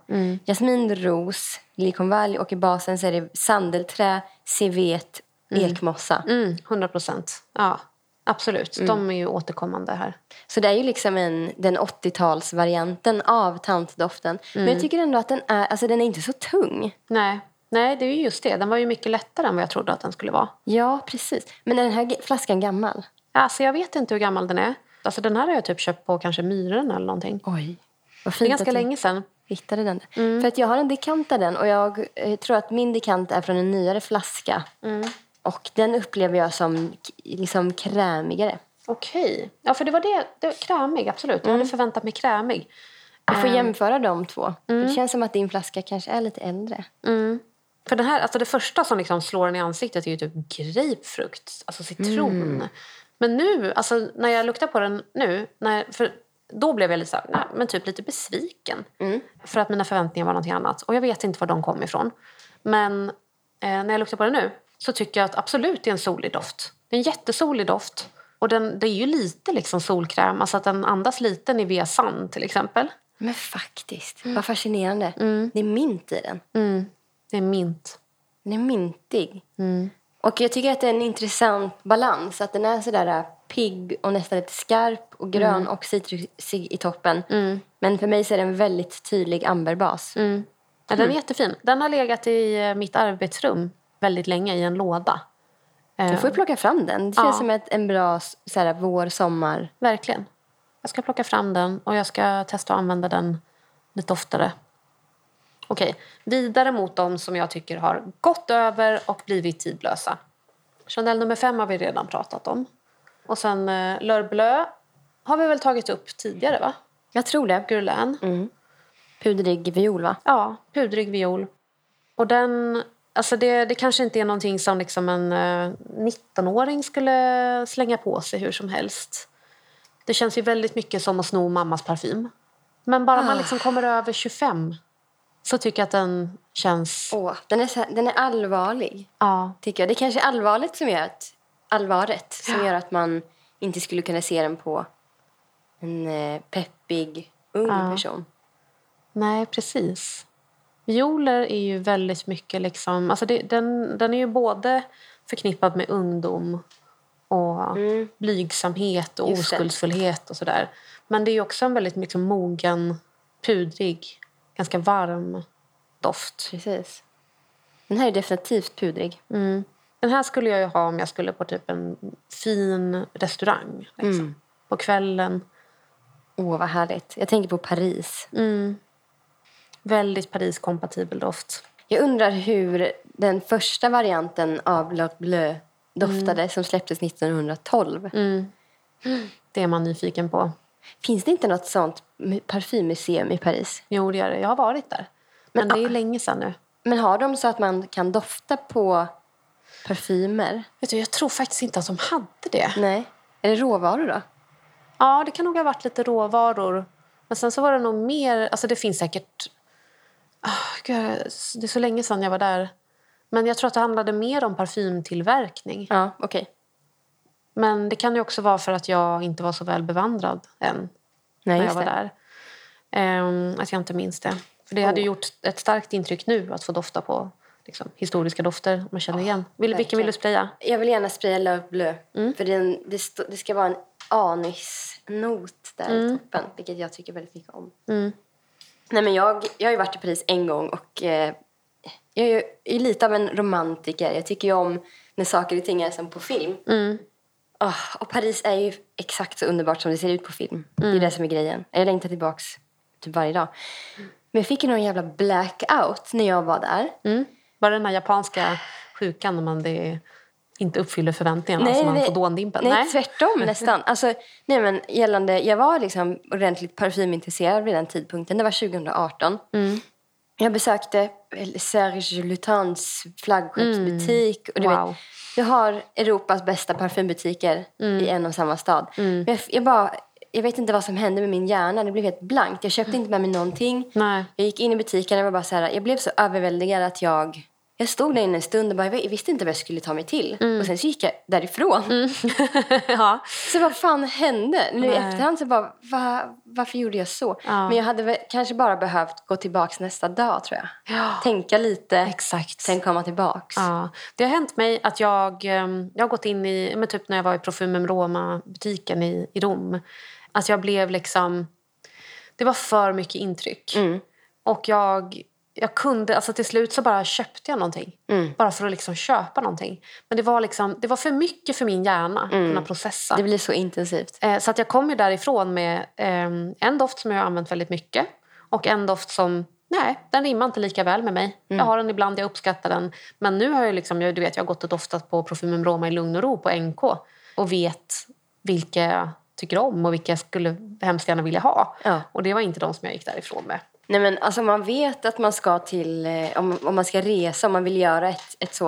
Jasmin, ros, liljekonvalj och i basen så är det sandelträ, civet, ekmossa. Mm, 100 procent. Ja, absolut. De är ju återkommande här. Så det är ju liksom en, den 80-talsvarianten av tantdoften. Men jag tycker ändå att den är, alltså den är inte så tung. Nej. Nej, det är ju just det. Den var ju mycket lättare än vad jag trodde att den skulle vara. Ja, precis. Men är den här flaskan gammal? Alltså, jag vet inte hur gammal den är. Alltså, den här har jag typ köpt på kanske Myren eller någonting. Oj. Vad Det är fint ganska länge sedan. Hittade den. För att jag har en dekant av den och jag eh, tror att min dekant är från en nyare flaska. Och den upplever jag som liksom krämigare. Okej. Ja, för det var det. det var krämig, absolut. Jag hade förväntat mig krämig. Jag får jämföra de två. Det känns som att din flaska kanske är lite äldre. För den här, alltså det första som liksom slår en i ansiktet är ju typ grapefrukt, alltså citron. Men nu, alltså när jag luktar på den nu, när, för då blev jag lite, så här, nej, men typ lite besviken. För att mina förväntningar var någonting annat. Och jag vet inte var de kom ifrån. Men eh, när jag luktar på den nu så tycker jag att absolut det är en solig doft. Det är en jättesolig doft. Och den, det är ju lite liksom solkräm, alltså att den andas lite Nivea Sun till exempel. Men faktiskt, vad fascinerande. Det är mint i den. Mm. Det är mint. Den är mintig. Och jag tycker att det är en intressant balans. Att den är sådär äh, pigg och nästan lite skarp och grön och citrusig i toppen. Men för mig så är det en väldigt tydlig amberbas. Ja, den är jättefin. Den har legat i eh, mitt arbetsrum väldigt länge i en låda. Du får ju plocka fram den. Det känns Ja. som ett, en bra sådär, vår, sommar. Verkligen. Jag ska plocka fram den och jag ska testa att använda den lite oftare. Okej, vidare mot de som jag tycker har gått över och blivit tidlösa. Chanel nummer fem har vi redan pratat om. Och sen eh, Bleu har vi väl tagit upp tidigare, va? Jag tror det. Guerlain. Pudrig viol, va? Ja, pudrig viol. Och den, alltså det, det kanske inte är någonting som liksom en eh, 19-åring skulle slänga på sig hur som helst. Det känns ju väldigt mycket som att sno mammas parfym. Men bara man liksom kommer över 25 så tycker jag att den känns... Åh, den, är den är allvarlig, Ja, tycker jag. Det är kanske är allvarligt som gör att, allvaret som gör att man inte skulle kunna se den på en eh, peppig, ung person. nej precis. Violer är ju väldigt mycket liksom... Alltså det, den, den är ju både förknippad med ungdom och blygsamhet och Mm. Just det. oskuldsfullhet och sådär. Men det är ju också en väldigt liksom, mogen, pudrig, ganska varm doft. Precis. Den här är definitivt pudrig. Mm. Den här skulle jag ju ha om jag skulle på typ en fin restaurang. Liksom. Mm. På kvällen. Åh, vad härligt. Jag tänker på Paris. Väldigt Paris-kompatibel doft. Jag undrar hur den första varianten av La Bleu doftade som släpptes 1912. Det är man nyfiken på. Finns det inte något sånt mu- parfymmuseum i Paris? Jo, det gör det. Jag har varit där. Men, det är länge sedan nu. Men har de så att man kan dofta på parfymer? Vet du, jag tror faktiskt inte att de hade det. Nej. Är det råvaror då? Ja, det kan nog ha varit lite råvaror. Men sen så var det nog mer... Alltså det finns säkert... Ah, gud, det är så länge sedan jag var där. Men jag tror att det handlade mer om parfymtillverkning. Ja, okej. Men det kan ju också vara för att jag inte var så väl bevandrad än Nej, när jag var det. där. Ehm, att jag inte minns det. För det hade Oh. gjort ett starkt intryck nu att få dofta på liksom, historiska dofter man känner igen. Vill, vilken vill du spraya? Jag vill gärna spraya La Bleu. För den, det, stå, det ska vara en anisnot där i toppen. Vilket jag tycker väldigt mycket om. Nej, men jag, jag har ju varit i Paris en gång och eh, jag är ju lite av en romantiker. Jag tycker ju om när saker och ting är som på film. Ah, och Paris är ju exakt så underbart som det ser ut på film. Det är det som är grejen. Jag längtar tillbaks typ varje dag. Men jag fick ju någon jävla blackout när jag var där. Mm. Det den här japanska sjukan när man det inte uppfyller förväntningarna Nej, så man nej. får dåndimpen? Nej, tvärtom nästan. Alltså, nej, men gällande, jag var liksom ordentligt parfymintresserad vid den tidpunkten. Det var 2018. Jag besökte Serge Lutins flaggskeppsbutik. Och du, Wow. vet, du har Europas bästa parfymbutiker i en och samma stad. Men jag, jag bara jag vet inte vad som hände med min hjärna. Det blev helt blankt. Jag köpte inte med mig någonting. Nej. Jag gick in i butiken och var bara så här, jag blev så överväldigad att jag jag stod där inne en stund och bara, jag visste inte vad jag skulle ta mig till. Mm. Och sen så gick jag därifrån. ja. Så vad fan hände? Nu i efterhand så bara, va, varför gjorde jag så? Ja. Men jag hade väl kanske bara behövt gå tillbaks nästa dag tror jag. Ja. Tänka lite, Exakt. sen komma tillbaks. Ja. Det har hänt mig att jag, ehm, jag har gått in i, men typ när jag var i Profumum Roma-butiken i, i Rom. Att jag blev liksom... Det var för mycket intryck. Mm. Och jag, jag kunde, alltså till slut så bara köpte jag någonting. Mm. Bara för att liksom köpa någonting. Men det var, liksom, det var för mycket för min hjärna att kunna processa. Mm. Det blir så intensivt. Eh, Så att jag kom ju därifrån med eh, en doft som jag har använt väldigt mycket. Och en doft som, nej, den rimmar inte lika väl med mig. Jag har den ibland, jag uppskattar den. Men nu har jag, liksom, jag, du vet, jag har gått och doftat på Profumum Roma i lugn och ro på NK. Och vet vilka tycker om och vilka jag skulle hemskt gärna vilja ha. Ja. Och det var inte de som jag gick därifrån med. Nej men alltså man vet att man ska till, eh, om, om man ska resa, om man vill göra ett, ett så,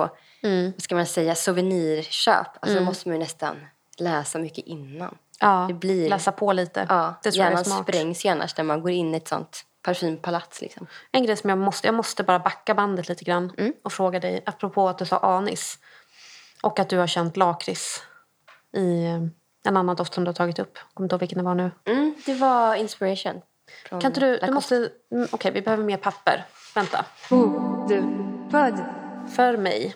vad ska man säga, souvenirköp. Alltså då måste man ju nästan läsa mycket innan. Ja, Det blir- läsa på lite. Ja, det tror hjärnan smart. sprängs ju annars när man går in i ett sånt parfympalats liksom. En grej som jag måste, jag måste bara backa bandet lite grann Mm. och fråga dig apropå att du sa anis och att du har känt lakrits i eh, en annan doft som du har tagit upp. Jag kommer inte ihåg vilken det var nu. Mm, det var inspiration. Kan inte du, du måste, mm, okej vi behöver mer papper. Vänta. Podd. För mig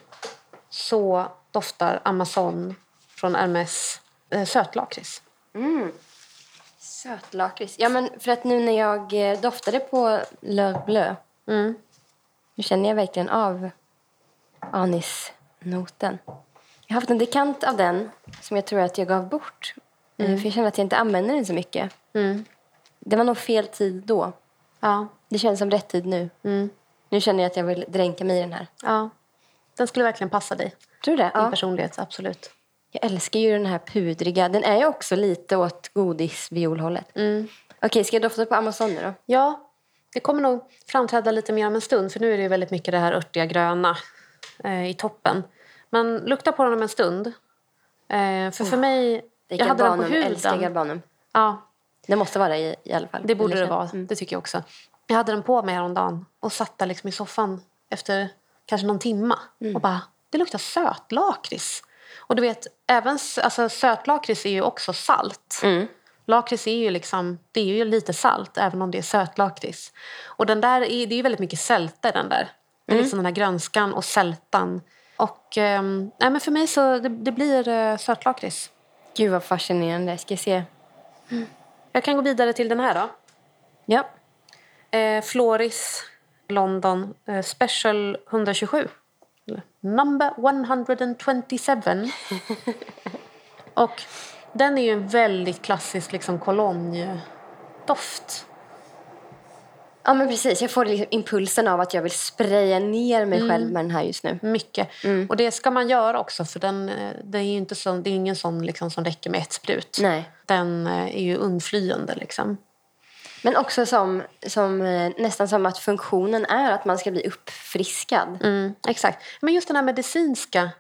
så doftar Amazon från Hermes eh, sötlakrits. Sötlakrits. Ja men för att nu när jag eh, doftade på Le Bleu, Mm. nu känner jag verkligen av anisnoten. Jag har haft en dekant av den som jag tror att jag gav bort. Eh, För jag känner att jag inte använder den så mycket. Mm. Det var nog fel tid då. Ja, Det känns som rätt tid nu. mm. Nu känner jag att jag vill dränka mig i den här. ja. Den skulle verkligen passa dig. Tror du det? Din Ja. personlighet, absolut. Jag älskar ju den här pudriga. Den är ju också lite åt godisviolhållet. Mm. Okej, ska jag dofta på Amazon nu då? Ja, det kommer nog framträda lite mer om en stund för nu är det väldigt mycket det här örtiga gröna eh, i toppen. Men lukta på den om en stund. Eh, för för mig, Det jag hade den på. Jag älskar huden. Galbanum. Ja, Det måste vara i, i alla fall. det borde det vara. Det tycker jag också. Jag hade den på mig häromdagen och satt där liksom i soffan efter kanske någon timma och bara, det luktar sötlakrits. Och du vet, även alltså, sötlakrits är ju också salt. Mm. Lakrits är ju liksom, det är ju lite salt även om det är sötlakrits. Och den där är, det är ju väldigt mycket sälta den där. Det är liksom den här grönskan och sältan. Och ehm, nej, men för mig så det, det blir uh, sötlakrits. Gud vad fascinerande. Ska jag se? Jag kan gå vidare till den här då. Ja. Eh, Floris London eh, Special 127. Eller Number 127. och den är ju en väldigt klassisk liksom cologne-doft. Ja men precis. Jag får liksom impulsen av att jag vill spraya ner mig själv med den här just nu. Mycket. Och det ska man göra också för den, eh, det är inte så, det är ingen sån liksom som räcker med ett sprut. Nej. Den eh, är ju undflyende liksom. Men också som, som eh, nästan som att funktionen är att man ska bli uppfriskad. Mm, exakt. Men just den här medicinska,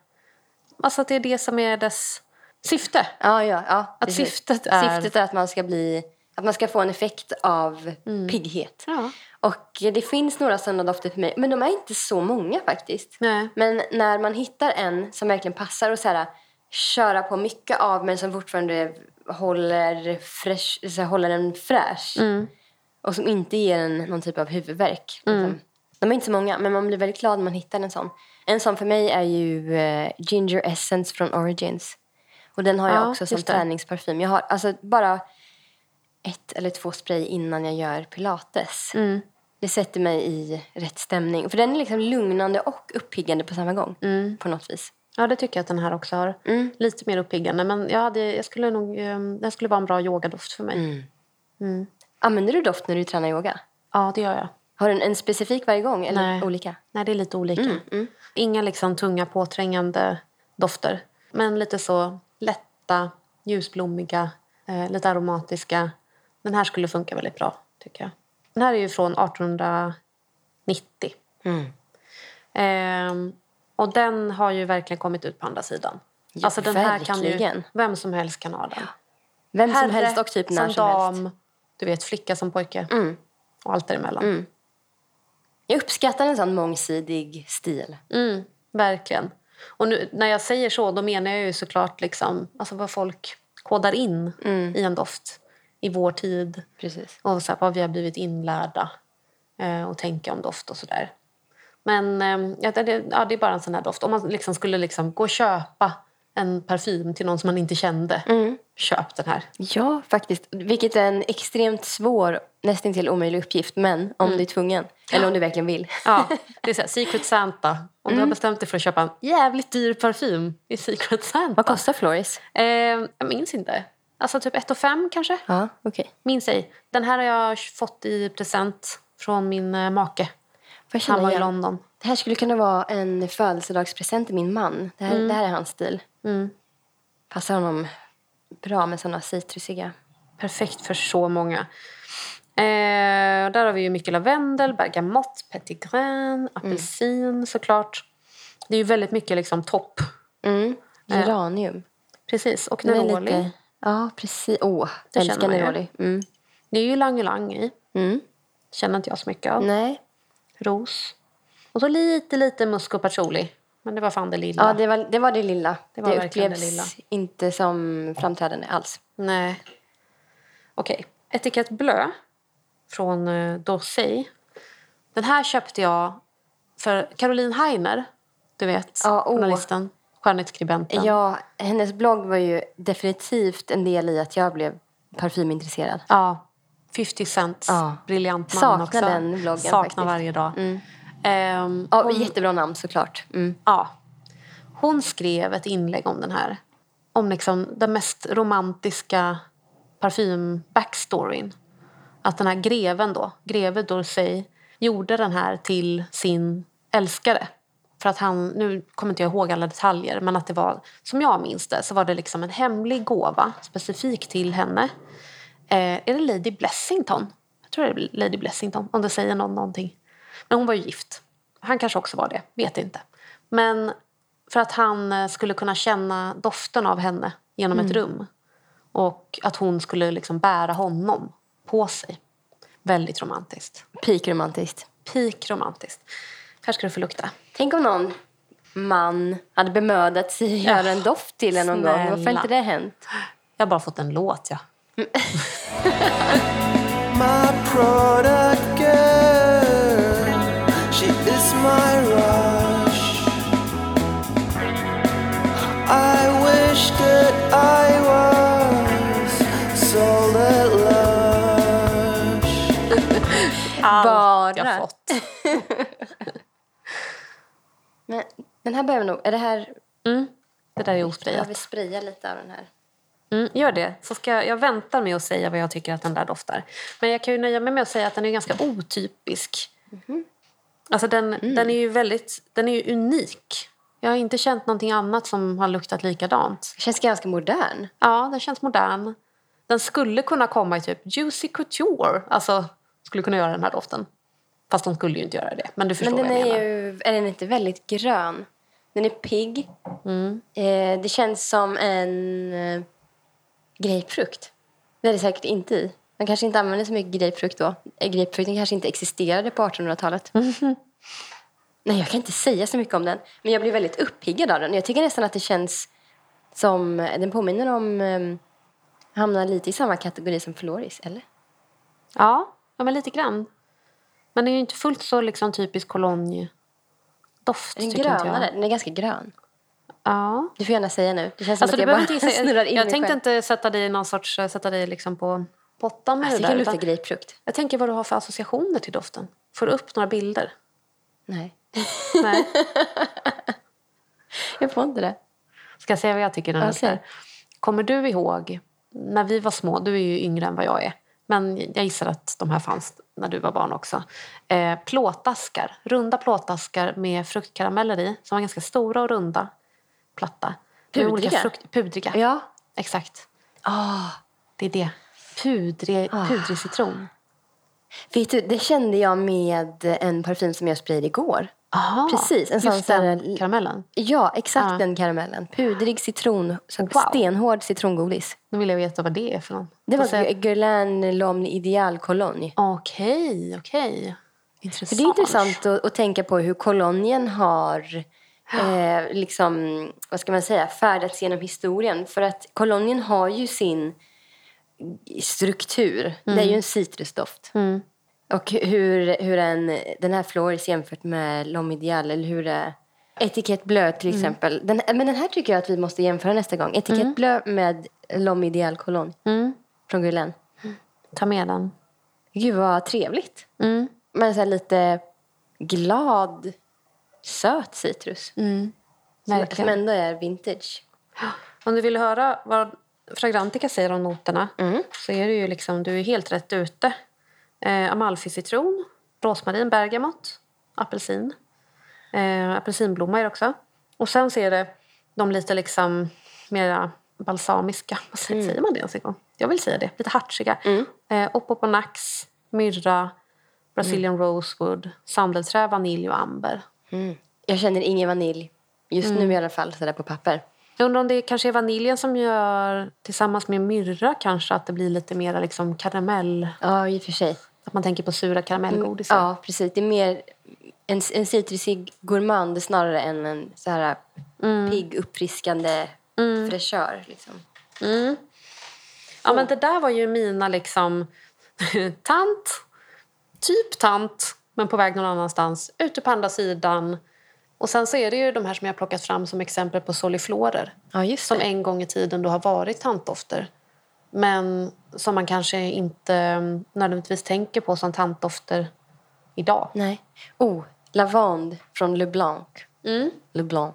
alltså att det är det som är dess syfte. Ja, ja, ja. Att precis. syftet är- Syftet är att man ska bli... Att man ska få en effekt av pigghet. Ja. Och det finns några sådana dofter för mig. Men de är inte så många faktiskt. Nej. Men när man hittar en som verkligen passar och så här, köra på mycket av men som fortfarande håller, fresh, så här, håller en fräsch. Och som inte ger en någon typ av huvudvärk. Liksom. De är inte så många, men man blir väldigt glad när man hittar en sån. En sån för mig är ju eh, Ginger Essence från Origins. Och den har jag Ja, också som träningsparfym. Jag har alltså bara ett eller två spray innan jag gör pilates. Mm. Det sätter mig i rätt stämning. För den är liksom lugnande och uppiggande på samma gång. Mm. På något vis. Ja, det tycker jag att den här också har. Mm. Lite mer uppiggande. Men jag, hade, jag skulle nog, eh, den skulle vara en bra yogadoft för mig. Mm. Använder du doft när du tränar yoga? Ja, det gör jag. Har du en, en specifik varje gång eller Nej. olika? Nej, det är lite olika. Mm, Inga liksom tunga påträngande dofter. Men lite så lätta, ljusblommiga, eh, lite aromatiska. Den här skulle funka väldigt bra, tycker jag. Den här är ju från 1890. Mm. Ehm, och den har ju verkligen kommit ut på andra sidan. Ja, alltså den här kan ju, vem som helst kan ha den. Vem som Herre helst och typ när som, dam, helst. Du vet, flicka som pojke. Mm. Och allt däremellan. Jag uppskattar en sån mångsidig stil. Mm, verkligen. Och nu, när jag säger så, då menar jag ju såklart liksom, alltså vad folk kodar in i en doft i vår tid. Precis. Och så här, vad vi har blivit inlärda eh, och tänka om doft och sådär. Men eh, ja, det, ja, det är bara en sån här doft. Om man liksom skulle liksom gå och köpa en parfym till någon som man inte kände, köp den här. Ja, faktiskt. Vilket är en extremt svår, nästan till omöjlig uppgift. Men om du är tvungen, eller om du verkligen vill. Ja, det är så här, Secret Santa. Om du har bestämt dig för att köpa en jävligt dyr parfym i Secret Santa. Vad kostar Floris? Eh, jag minns inte. Alltså typ 1 5 kanske? Ja, okej. Minns ej. Den här har jag fått i present från min eh, make. Jag Han var i igen? London. Det här skulle kunna vara en födelsedagspresent till min man. Det här, det här är hans stil. Mm. Passar honom bra med såna citrusiga. Perfekt för så många. Eh, där har vi ju mycket lavendel, bergamott, petitgrain, apelsin såklart. Det är ju väldigt mycket liksom topp. Mm. Geranium. Precis, och neroli. Ja, precis. Åh, Det älskar neroli. Mm. Det är ju lang lang i. Mm. Känner inte jag så mycket av. Nej. Ros. Och så lite, lite musk och patchouli. Men det var fan det lilla. Ja, det var det, var det lilla. Det Det, var verkligen upplevs det lilla. inte som framträdande alls. Nej. Okej. Etikett blö från uh, Dorsey. Den här köpte jag för Caroline Heiner. Du vet, Ja, åh. journalisten, skönhetsskribenten. Ja, hennes blogg var ju definitivt en del i att jag blev parfymintresserad. Ja, 50 Cents Ja. briljant man Saknar också. den bloggen Saknar faktiskt. Mm. varje dag. Ehm, Ja, hon, Jättebra namn såklart. Mm. ja, hon skrev ett inlägg om den här. Om liksom den mest romantiska parfym-backstoryn. Att den här greven då, greve Dorsey, gjorde den här till sin älskare. För att han, nu kommer inte jag ihåg alla detaljer, men att det var, som jag minns det, så var det liksom en hemlig gåva specifikt till henne. Eh, är det Lady Blessington? Jag tror det är Lady Blessington, om det säger någon någonting. Men hon var ju gift. Han kanske också var det, vet inte. Men för att han eh, skulle kunna känna doften av henne genom ett rum. Och att hon skulle liksom bära honom på sig. Väldigt romantiskt. Peak-romantiskt. Peak romantiskt. Här ska du få lukta. Tänk om någon man hade bemödat sig att göra en doft till en någon gång. Varför har snälla. inte det hänt? Jag har bara fått en låt, ja. my product girl. She is my rush. I wish that I was so that lush. Allt jag Bara. fått. Men den här behöver nog... Är det här... Det där är Jag osprayat. vill spraya lite av den här. Mm, gör det. Så ska jag, jag väntar med att säga vad jag tycker att den där doftar. Men jag kan ju nöja mig med att säga att den är ganska otypisk. Alltså den, den är ju väldigt den är ju unik. Jag har inte känt någonting annat som har luktat likadant. Det känns ganska modern. Ja, den känns modern. Den skulle kunna komma i typ Juicy Couture. Alltså, skulle kunna göra den här doften. Fast de skulle ju inte göra det. Men du förstår Men den vad jag är menar. ju... Är den inte väldigt grön? Den är pigg. Mm. Eh, det känns som en eh, grapefrukt. Det är det säkert inte i. Man kanske inte använde så mycket grapefrukt då. Eh, Grapefrukten kanske inte existerade på 1800-talet. Nej, jag kan inte säga så mycket om den. Men jag blir väldigt uppiggad av den. Jag tycker nästan att det känns som... Den påminner om... Eh, hamnar lite i samma kategori som Floris, eller? Ja, ja, men lite grann. Men det är ju inte fullt så liksom typisk cologne-doft. Är den grönare? Den är ganska grön. Ja. Du får gärna säga nu. Det känns som Alltså, att jag bara inte snurrar in Jag tänkte själv. inte sätta dig i någon sorts, sätta dig liksom på pottan med Alltså, det det där. lukta utan grapefrukt. Jag tänker vad du har för associationer till doften. Får du upp några bilder? Nej, Nej. jag får inte det. Ska jag säga vad jag tycker den luktar? säg. Kommer du ihåg när vi var små? Du är ju yngre än vad jag är. Men jag gissar att de här fanns när du var barn också. Eh, plåtaskar, runda plåtaskar med fruktkarameller i. Som var ganska stora och runda. Platta. Med olika Pudriga? Frukt, pudriga. Ja. Exakt. Ah, Det är det. Pudrig, pudrig citron. vet du, det kände jag med en parfym som jag sprayade igår. Aha, Precis, en sån den karamellen. Ja, exakt Ja. den karamellen. Pudrig citron, Wow. stenhård citrongodis. Nu vill jag veta vad det är för någon. Det var se- Guerlain L'Homme Ideal Cologne. Okej, okej. Intressant. För det är intressant att, att tänka på hur kolonien har eh, liksom, vad ska man säga, färdats genom historien. För att kolonien har ju sin struktur. Det är ju en citrusdoft. Mm. Och hur, hur en, den här Floris jämfört med L'Homme Ideal, eller hur det Etikett Bleu till exempel. Den, men den här tycker jag att vi måste jämföra nästa gång. Etikett Bleu med L'Homme Ideal Cologne Mm. från Guerlain. Ta med den. Gud vad trevligt. Mm. Men så lite glad, söt citrus. Mm. Som, som ändå är vintage. Om du vill höra vad Fragrantica säger om noterna Mm. så är det ju liksom, du är helt rätt ute. Eh, Amalfi-citron, rosmarin, bergamott, apelsin. Eh, apelsinblomma är det också. Och sen så är det de lite liksom mera balsamiska. Vad säger, säger man det ens en gång? Jag vill säga det. Lite hartsiga. Eh, Opoponax, myrra, Brazilian rosewood, sandelträ, vanilj och amber. Jag känner ingen vanilj. Just nu i alla fall, så där på papper. Jag undrar om det kanske är vaniljen som gör tillsammans med myrra kanske att det blir lite mer liksom karamell. Ja, i och för sig. Att man tänker på sura karamellgodisar. Ja, precis. Det är mer en, en citrusig gourmand snarare än en så här pigg, uppfriskande fräschör. Liksom. Ja, men det där var ju mina liksom tant, typ tant, men på väg någon annanstans, ute på andra sidan. Och sen så är det ju de här som jag har plockat fram som exempel på soliflorer. Ja, Som en gång i tiden då har varit tantdofter. Men som man kanske inte mm, nödvändigtvis tänker på som tantdofter idag. Nej. Oh, lavand från Le Blanc. Mm. Le Blanc.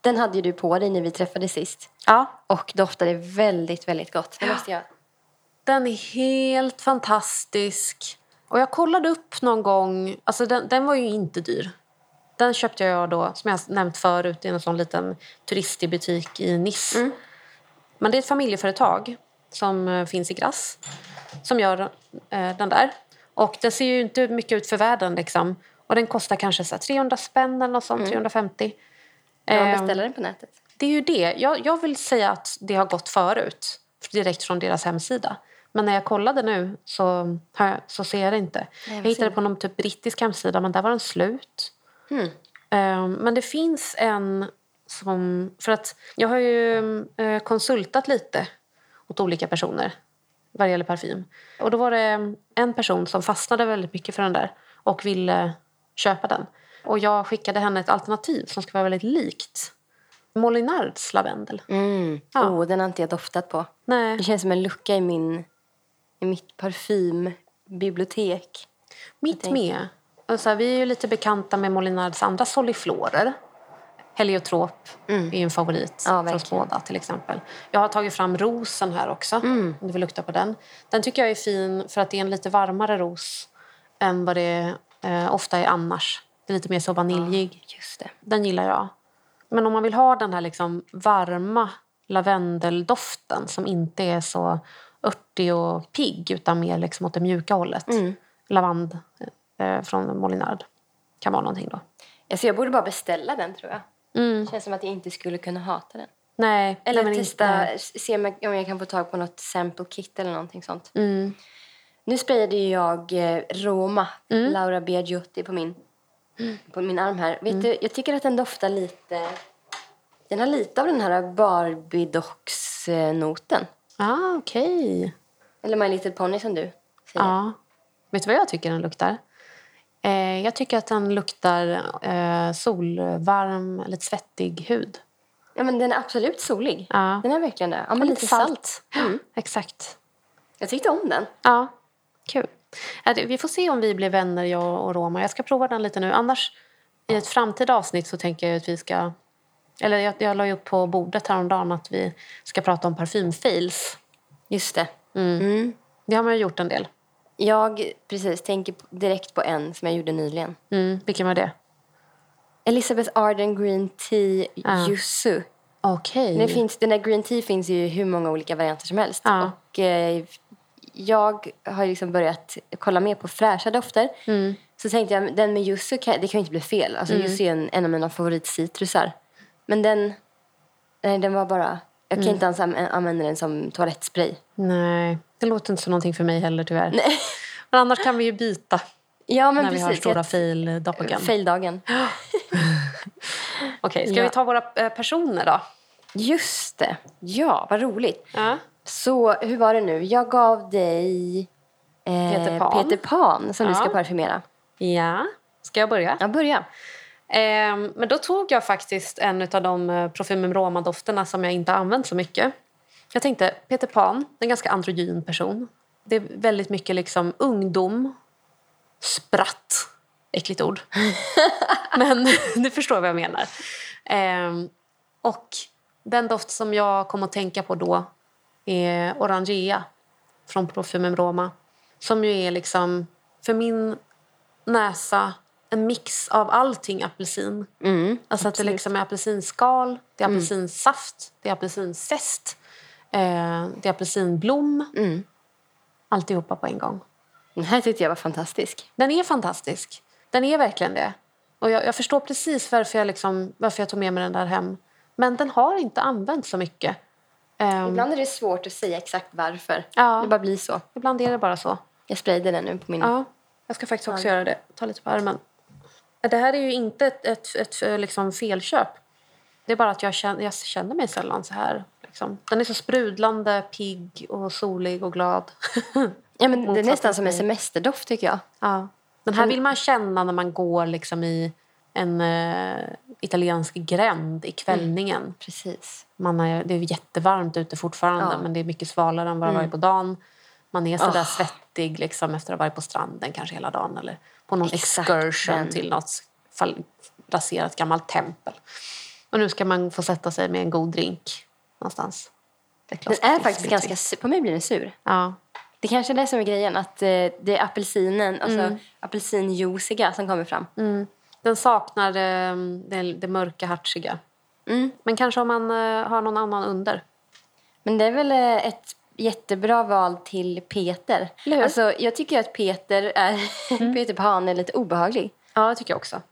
Den hade ju du på dig när vi träffades sist. Ja, Och doftade väldigt, väldigt gott. Det måste jag... Den är helt fantastisk. Och jag kollade upp någon gång, alltså den, den var ju inte dyr. Den köpte jag då, som jag nämnt förut, i en sån liten turistig butik i Nice. Men det är ett familjeföretag som eh, finns i Grasse som gör eh, den där. Och den ser ju inte mycket ut för världen liksom. Och den kostar kanske så här 300 spänn eller något sånt, 350. Kan man Ehm, beställa den på nätet? det är ju det. Jag, jag vill säga att det har gått förut, direkt från deras hemsida. Men när jag kollade nu så, så ser jag det inte. vad jag hittade på någon typ brittisk hemsida, men där var den slut. Eh, men det finns en som... För att jag har ju eh, konsultat lite åt olika personer vad det gäller parfym. Och då var det en person som fastnade väldigt mycket för den där och ville köpa den. Och jag skickade henne ett alternativ som ska vara väldigt likt Molinards lavendel. Mm. Ja. Oh, den har inte jag doftat på. Nej, Det känns som en lucka i, min, i mitt parfymbibliotek. mitt med. Och så här, vi är ju lite bekanta med Molinards andra soliflorer. Heliotrop är ju en favorit Ja, för oss båda till exempel. Jag har tagit fram rosen här också, om du vill lukta på den. Den tycker jag är fin för att det är en lite varmare ros än vad det eh, ofta är annars. Det är lite mer så vaniljig. Just det. Den gillar jag. Men om man vill ha den här liksom varma lavendeldoften som inte är så örtig och pigg utan mer liksom åt det mjuka hållet. Lavand eh, från Molinard kan vara någonting då. Alltså jag borde bara beställa den tror jag. Mm. Det känns som att jag inte skulle kunna hata den. Nej, Eller nej, testa, inte- se om jag, kan få tag på något sample kit eller någonting sånt. Mm. Nu sprayade jag eh, Roma, Laura Biagiotti på min, på min arm här. Vet du, jag tycker att den doftar lite... Den har lite av den här Barbie Docks-noten. Ah, okej. Eller My Little Pony som du säger. Ja. Vet du vad jag tycker den luktar? Eh, jag tycker att den luktar eh, solvarm, lite svettig hud. Ja, men den är absolut solig. Ja. Den är verkligen det. Ja, men lite salt. Mm. Exakt. Jag tyckte om den. Ja, kul. Vi får se om vi blir vänner, jag och Roma. Jag ska prova den lite nu. Annars, i ett framtida avsnitt så tänker jag att vi ska... Eller jag, jag la ju upp på bordet häromdagen att vi ska prata om parfymfails. Just det. Mm. Det har man ju gjort en del. Jag precis tänker direkt på en som jag gjorde nyligen. Mm. Vilken var det? Elizabeth Arden Green Tea Yuzu. Okej. Det finns, den där green tea finns ju i hur många olika varianter som helst. Ja. Och eh, jag har liksom börjat kolla mer på fräscha dofter. Så tänkte jag, den med yuzu, kan, det kan ju inte bli fel. Alltså Mm. yuzu är en, en av mina favoritcitrusar. Men den, nej den var bara, jag Mm. kan inte ens an- använda den som toalettspray. Nej, det låter inte som någonting för mig heller tyvärr. Men annars kan vi ju byta Ja men när vi precis. har stora fail-dagen. Faildagen. Okej, ska Ja. vi ta våra eh, personer då? Just det. Ja, vad roligt. Ja. Så hur var det nu? Jag gav dig eh, Peter Pan. Peter Pan som du Ja. ska parfymera. ja. Ska jag börja? Ja, börja. Ehm, men då tog jag faktiskt en av de eh, Parfymum Roma-dofterna som jag inte använt så mycket. Jag tänkte, Peter Pan, en ganska androgyn person. Det är väldigt mycket liksom ungdom, spratt, äckligt ord. men du förstår vad jag menar. Ehm, och den doft som jag kom att tänka på då är Orangea från Parfymum Roma. Som ju är liksom, för min näsa en mix av allting apelsin. Mm, alltså att det liksom är apelsinskal, det är apelsinsaft, det är apelsinzest, eh, det är apelsinblom. Mm. Alltihopa på en gång. Den här tyckte jag var fantastisk. Den är fantastisk. Den är verkligen det. Och jag, jag förstår precis varför jag, liksom, varför jag tog med mig den där hem. Men den har inte använts så mycket. Ehm, Ibland är det svårt att säga exakt varför. Ja. Det bara blir så. ibland är det bara så. Jag sprayade den nu på min... Ja, jag ska faktiskt också göra det. Ta lite på armen. Det här är ju inte ett, ett, ett, eh, liksom felköp. Det är bara att jag känner, jag känner mig sällan så här. Liksom. Den är så sprudlande, pigg och solig och glad. Ja, men det är nästan som en semesterdoft tycker jag. ja. Den här vill man känna när man går liksom i en eh, italiensk gränd i kvällningen. Precis. Man är, det är jättevarmt ute fortfarande Ja. men det är mycket svalare än vad det varit på dagen. Man är sådär Oh. svettig liksom, efter att ha varit på stranden kanske hela dagen eller på någon Exakt, excursion men- till något fall, raserat gammalt tempel. Och nu ska man få sätta sig med en god drink någonstans. Den är faktiskt ganska... sur. På mig blir den sur. Ja. Det kanske är det som är grejen. Att eh, det är apelsinen, alltså Mm. apelsinjuiciga som kommer fram. Den saknar eh, det, det mörka, hartsiga. Mm. Men kanske om man eh, har någon annan under. Men det är väl ett jättebra val till Peter. Mm. Alltså, jag tycker att Peter, är, Peter Pan är lite obehaglig. Ja, det tycker jag också.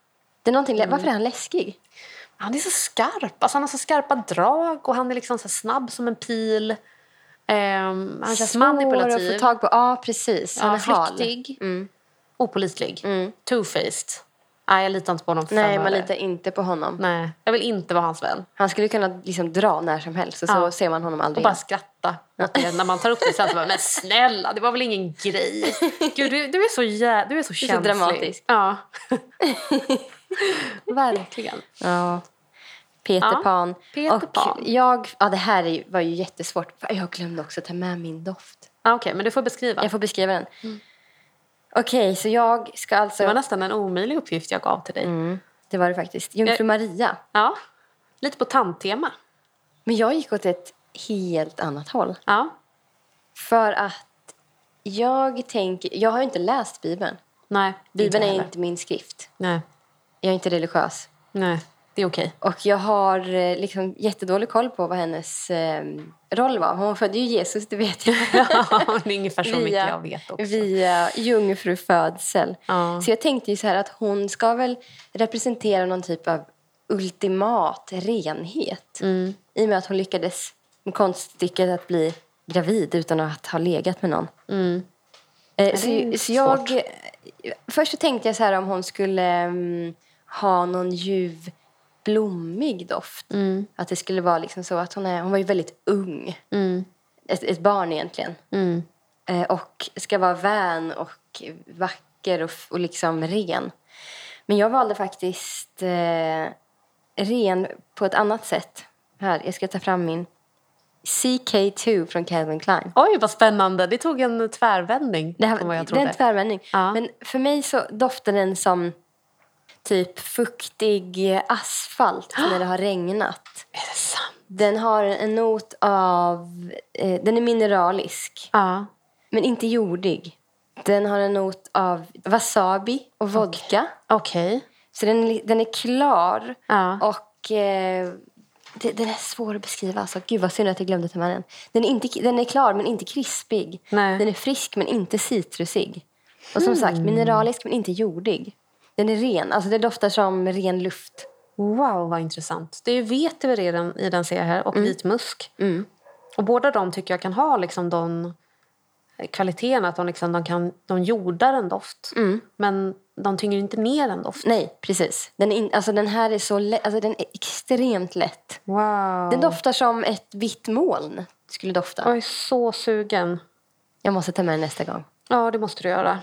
Det är någonting, Mm. Varför är han läskig? Han är så skarp. Alltså han har så skarpa drag och han är liksom så snabb som en pil. Ehm, han känns Svår manipulativ. att få tag på. Ja, precis. Han ja, är flyktig. Mm. Opålitlig. Two-faced. Nej, jag litar inte på honom Nej, man litar inte på honom. Nej, jag vill inte vara hans vän. Han skulle kunna liksom dra när som helst och så Ja. ser man honom Och aldrig bara igen. skratta åt det när man tar upp det sen. Så bara, men snälla, det var väl ingen grej. Gud, du, du är så jä... du är så så känslig. dramatisk. Ja. Verkligen. Ja. Peter Ja, Pan. Peter och Pan. Jag, ja, det här var ju jättesvårt. Jag glömde också ta med min doft. Ah, Okej, men du får beskriva. Jag får beskriva den. Okej, så jag ska alltså... Det var nästan en omöjlig uppgift jag gav till dig. Mm, det var det faktiskt. Jungfru Jag- Maria. Ja, lite på tandtema. Men jag gick åt ett helt annat håll. Ja. För att jag tänker... Jag har ju inte läst Bibeln. Nej, Bibeln är inte min skrift. Nej, Jag är inte religiös. nej, det är okej. Och jag har eh, liksom jättedålig koll på vad hennes eh, roll var. Hon födde ju Jesus, det vet jag. det är ungefär så mycket jag vet också. Via jungfrufödsel. Ja. Så jag tänkte ju så här att hon ska väl representera någon typ av ultimat renhet. Mm. I och med att hon lyckades med konststycket att bli gravid utan att ha legat med någon. Mm. Eh, så, så jag, först så tänkte jag så här om hon skulle mm, ha någon ljuv, blommig doft. Mm. Att det skulle vara liksom så att hon, är, hon var ju väldigt ung. Mm. Ett, ett barn egentligen. Mm. Eh, och ska vara vän och vacker och, och liksom ren. Men jag valde faktiskt eh, ren på ett annat sätt. Här, jag ska ta fram min CK2 från Calvin Klein. Oj, vad spännande. Det tog en tvärvändning Det, här, det är en tvärvändning. Ja. Men för mig så doftar den som typ fuktig asfalt när det har regnat. Är det sant? Den har en not av... Eh, den är mineralisk, Ja. men inte jordig. Den har en not av wasabi och vodka. Okej. Så den, är li- den är klar Ja. och... Eh, det, den är svår att beskriva. Alltså. Gud vad synd att jag glömde ta med den. Den är, inte, den är klar men inte krispig. Nej. Den är frisk men inte citrusig. Och som sagt, mineralisk men inte jordig. Den är ren, alltså det doftar som ren luft. Wow, vad intressant. Det är ju vetiver i den, i den ser jag här och vit musk. Och båda de tycker jag kan ha liksom de kvaliteterna att de, liksom, de, kan, de jordar en doft. Men de tynger inte ner en doft. Nej, precis. Den, in, alltså den här är så lätt, alltså den är extremt lätt. Wow. Den doftar som ett vitt moln skulle dofta. Jag är så sugen. Jag måste ta med den nästa gång. Ja, det måste du göra.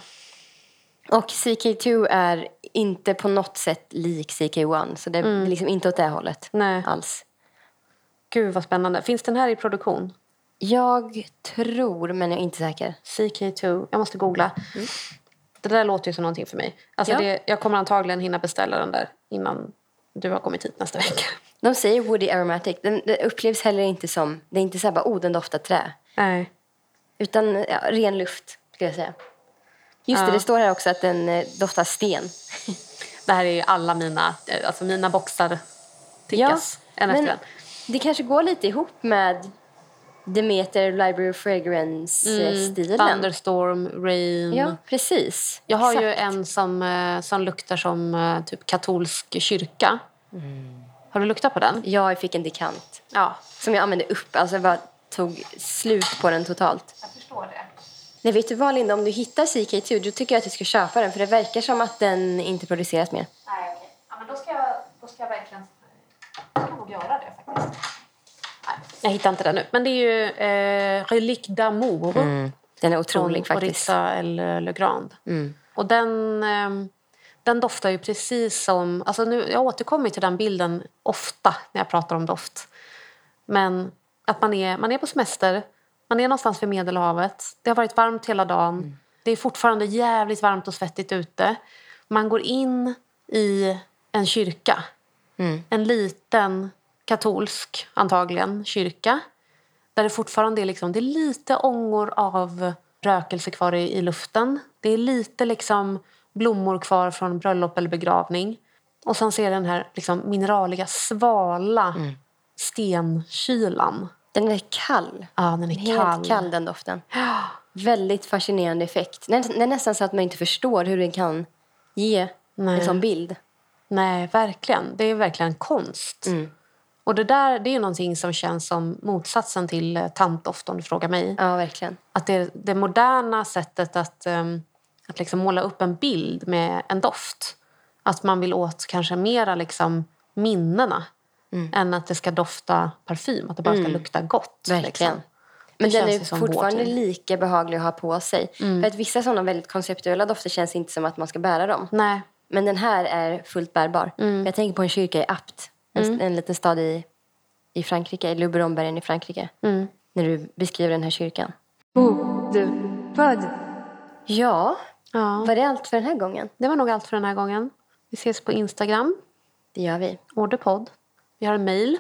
Och CK2 är inte på något sätt lik CK1. Så det är liksom inte åt det hållet Nej. alls. Gud vad spännande. Finns den här i produktion? Jag tror, men jag är inte säker. CK2. Jag måste googla. Det där låter ju som någonting för mig. Alltså Ja. det, jag kommer antagligen hinna beställa den där innan du har kommit hit nästa vecka. De säger woody aromatic. Den, det upplevs heller inte som... Det är inte så här bara, oh, den doftar trä. Nej. Utan ja, ren luft, skulle jag säga. Just det, Ja. det står här också att den eh, doftar sten. Det här är ju alla mina, eh, alltså mina boxar tickas en efter men en. det kanske går lite ihop med Demeter Library of Fragrance-stilen. Thunderstorm, Rain. Ja, precis. Jag har ju Exakt. en som, eh, som luktar som typ katolsk kyrka. Har du luktat på den? Jag fick en dekant Ja. som jag använde upp. Alltså jag bara tog slut på den totalt. Jag förstår det. Nej, vet du vad Linda, om du hittar CK2 då tycker jag att du ska köpa den för det verkar som att den inte produceras mer. Nej, okej. Ja, men då ska jag, då ska jag verkligen jag ska nog göra det faktiskt. Nej, jag hittar inte den nu. Men det är ju eh, Relique d'amour. Den är otrolig från faktiskt. Orissa El Legrand. Och den, ehm, den doftar ju precis som... Alltså nu, jag återkommer till den bilden ofta när jag pratar om doft. Men att man är, man är på semester, man är någonstans vid Medelhavet. Det har varit varmt hela dagen. Det är fortfarande jävligt varmt och svettigt ute. Man går in i en kyrka. En liten katolsk, antagligen, kyrka. Där det fortfarande är, liksom, det är lite ångor av rökelse kvar i, i luften. Det är lite liksom blommor kvar från bröllop eller begravning. Och sen ser den här liksom, mineraliga, svala stenkylan. Den är kall. Ja, den är Helt kall. kall. den doften. Väldigt fascinerande effekt. Det är, det är nästan så att man inte förstår hur den kan ge Nej. en sån bild. Nej, verkligen. Det är verkligen konst. Mm. Och det där det är någonting som känns som motsatsen till eh, tantdoft om du frågar mig. Ja, verkligen. Att det, det moderna sättet att, um, att liksom måla upp en bild med en doft. Att man vill åt kanske mera liksom minnena Mm. än att det ska dofta parfym. Att det bara ska lukta gott. Verkligen. Liksom. Men den är fortfarande lika behaglig att ha på sig. För att vissa sådana väldigt konceptuella dofter känns inte som att man ska bära dem. Nej. Men den här är fullt bärbar. Jag tänker på en kyrka i Apt. En, en liten stad i, i Frankrike, i Luberonbergen i Frankrike. När du beskriver den här kyrkan. Bokdupodd. Ja, Ja. var det allt för den här gången? Det var nog allt för den här gången. Vi ses på Instagram, Det gör vi. Orderpodd. Vi har en mejl.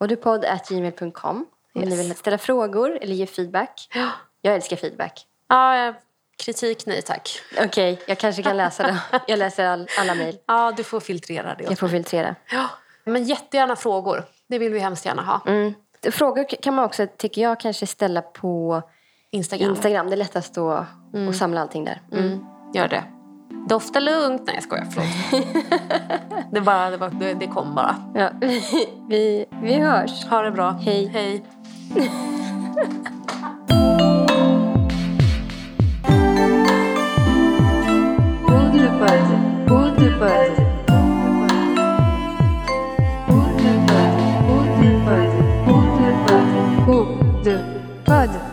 Orderpodd.gmail.com om ni Yes. vill ställa frågor eller ge feedback. Ja. Jag älskar feedback. Ja, kritik nej tack. Okej, jag kanske kan läsa det. Jag läser all, alla mejl. Ja, du får filtrera det. Jag får filtrera. Ja. Men jättegärna frågor. Det vill vi hemskt gärna ha. Mm. Frågor kan man också, tycker jag, kanske ställa på Instagram. Instagram. Det är lättast att att samla allting där. Mm, gör det. Dofta lugnt. Nej, jag skojar. Förlåt. det, bara, det, var, det, det kom bara. Ja. vi, vi hörs. Ha det bra. Hej. Hej. Bokdupodd.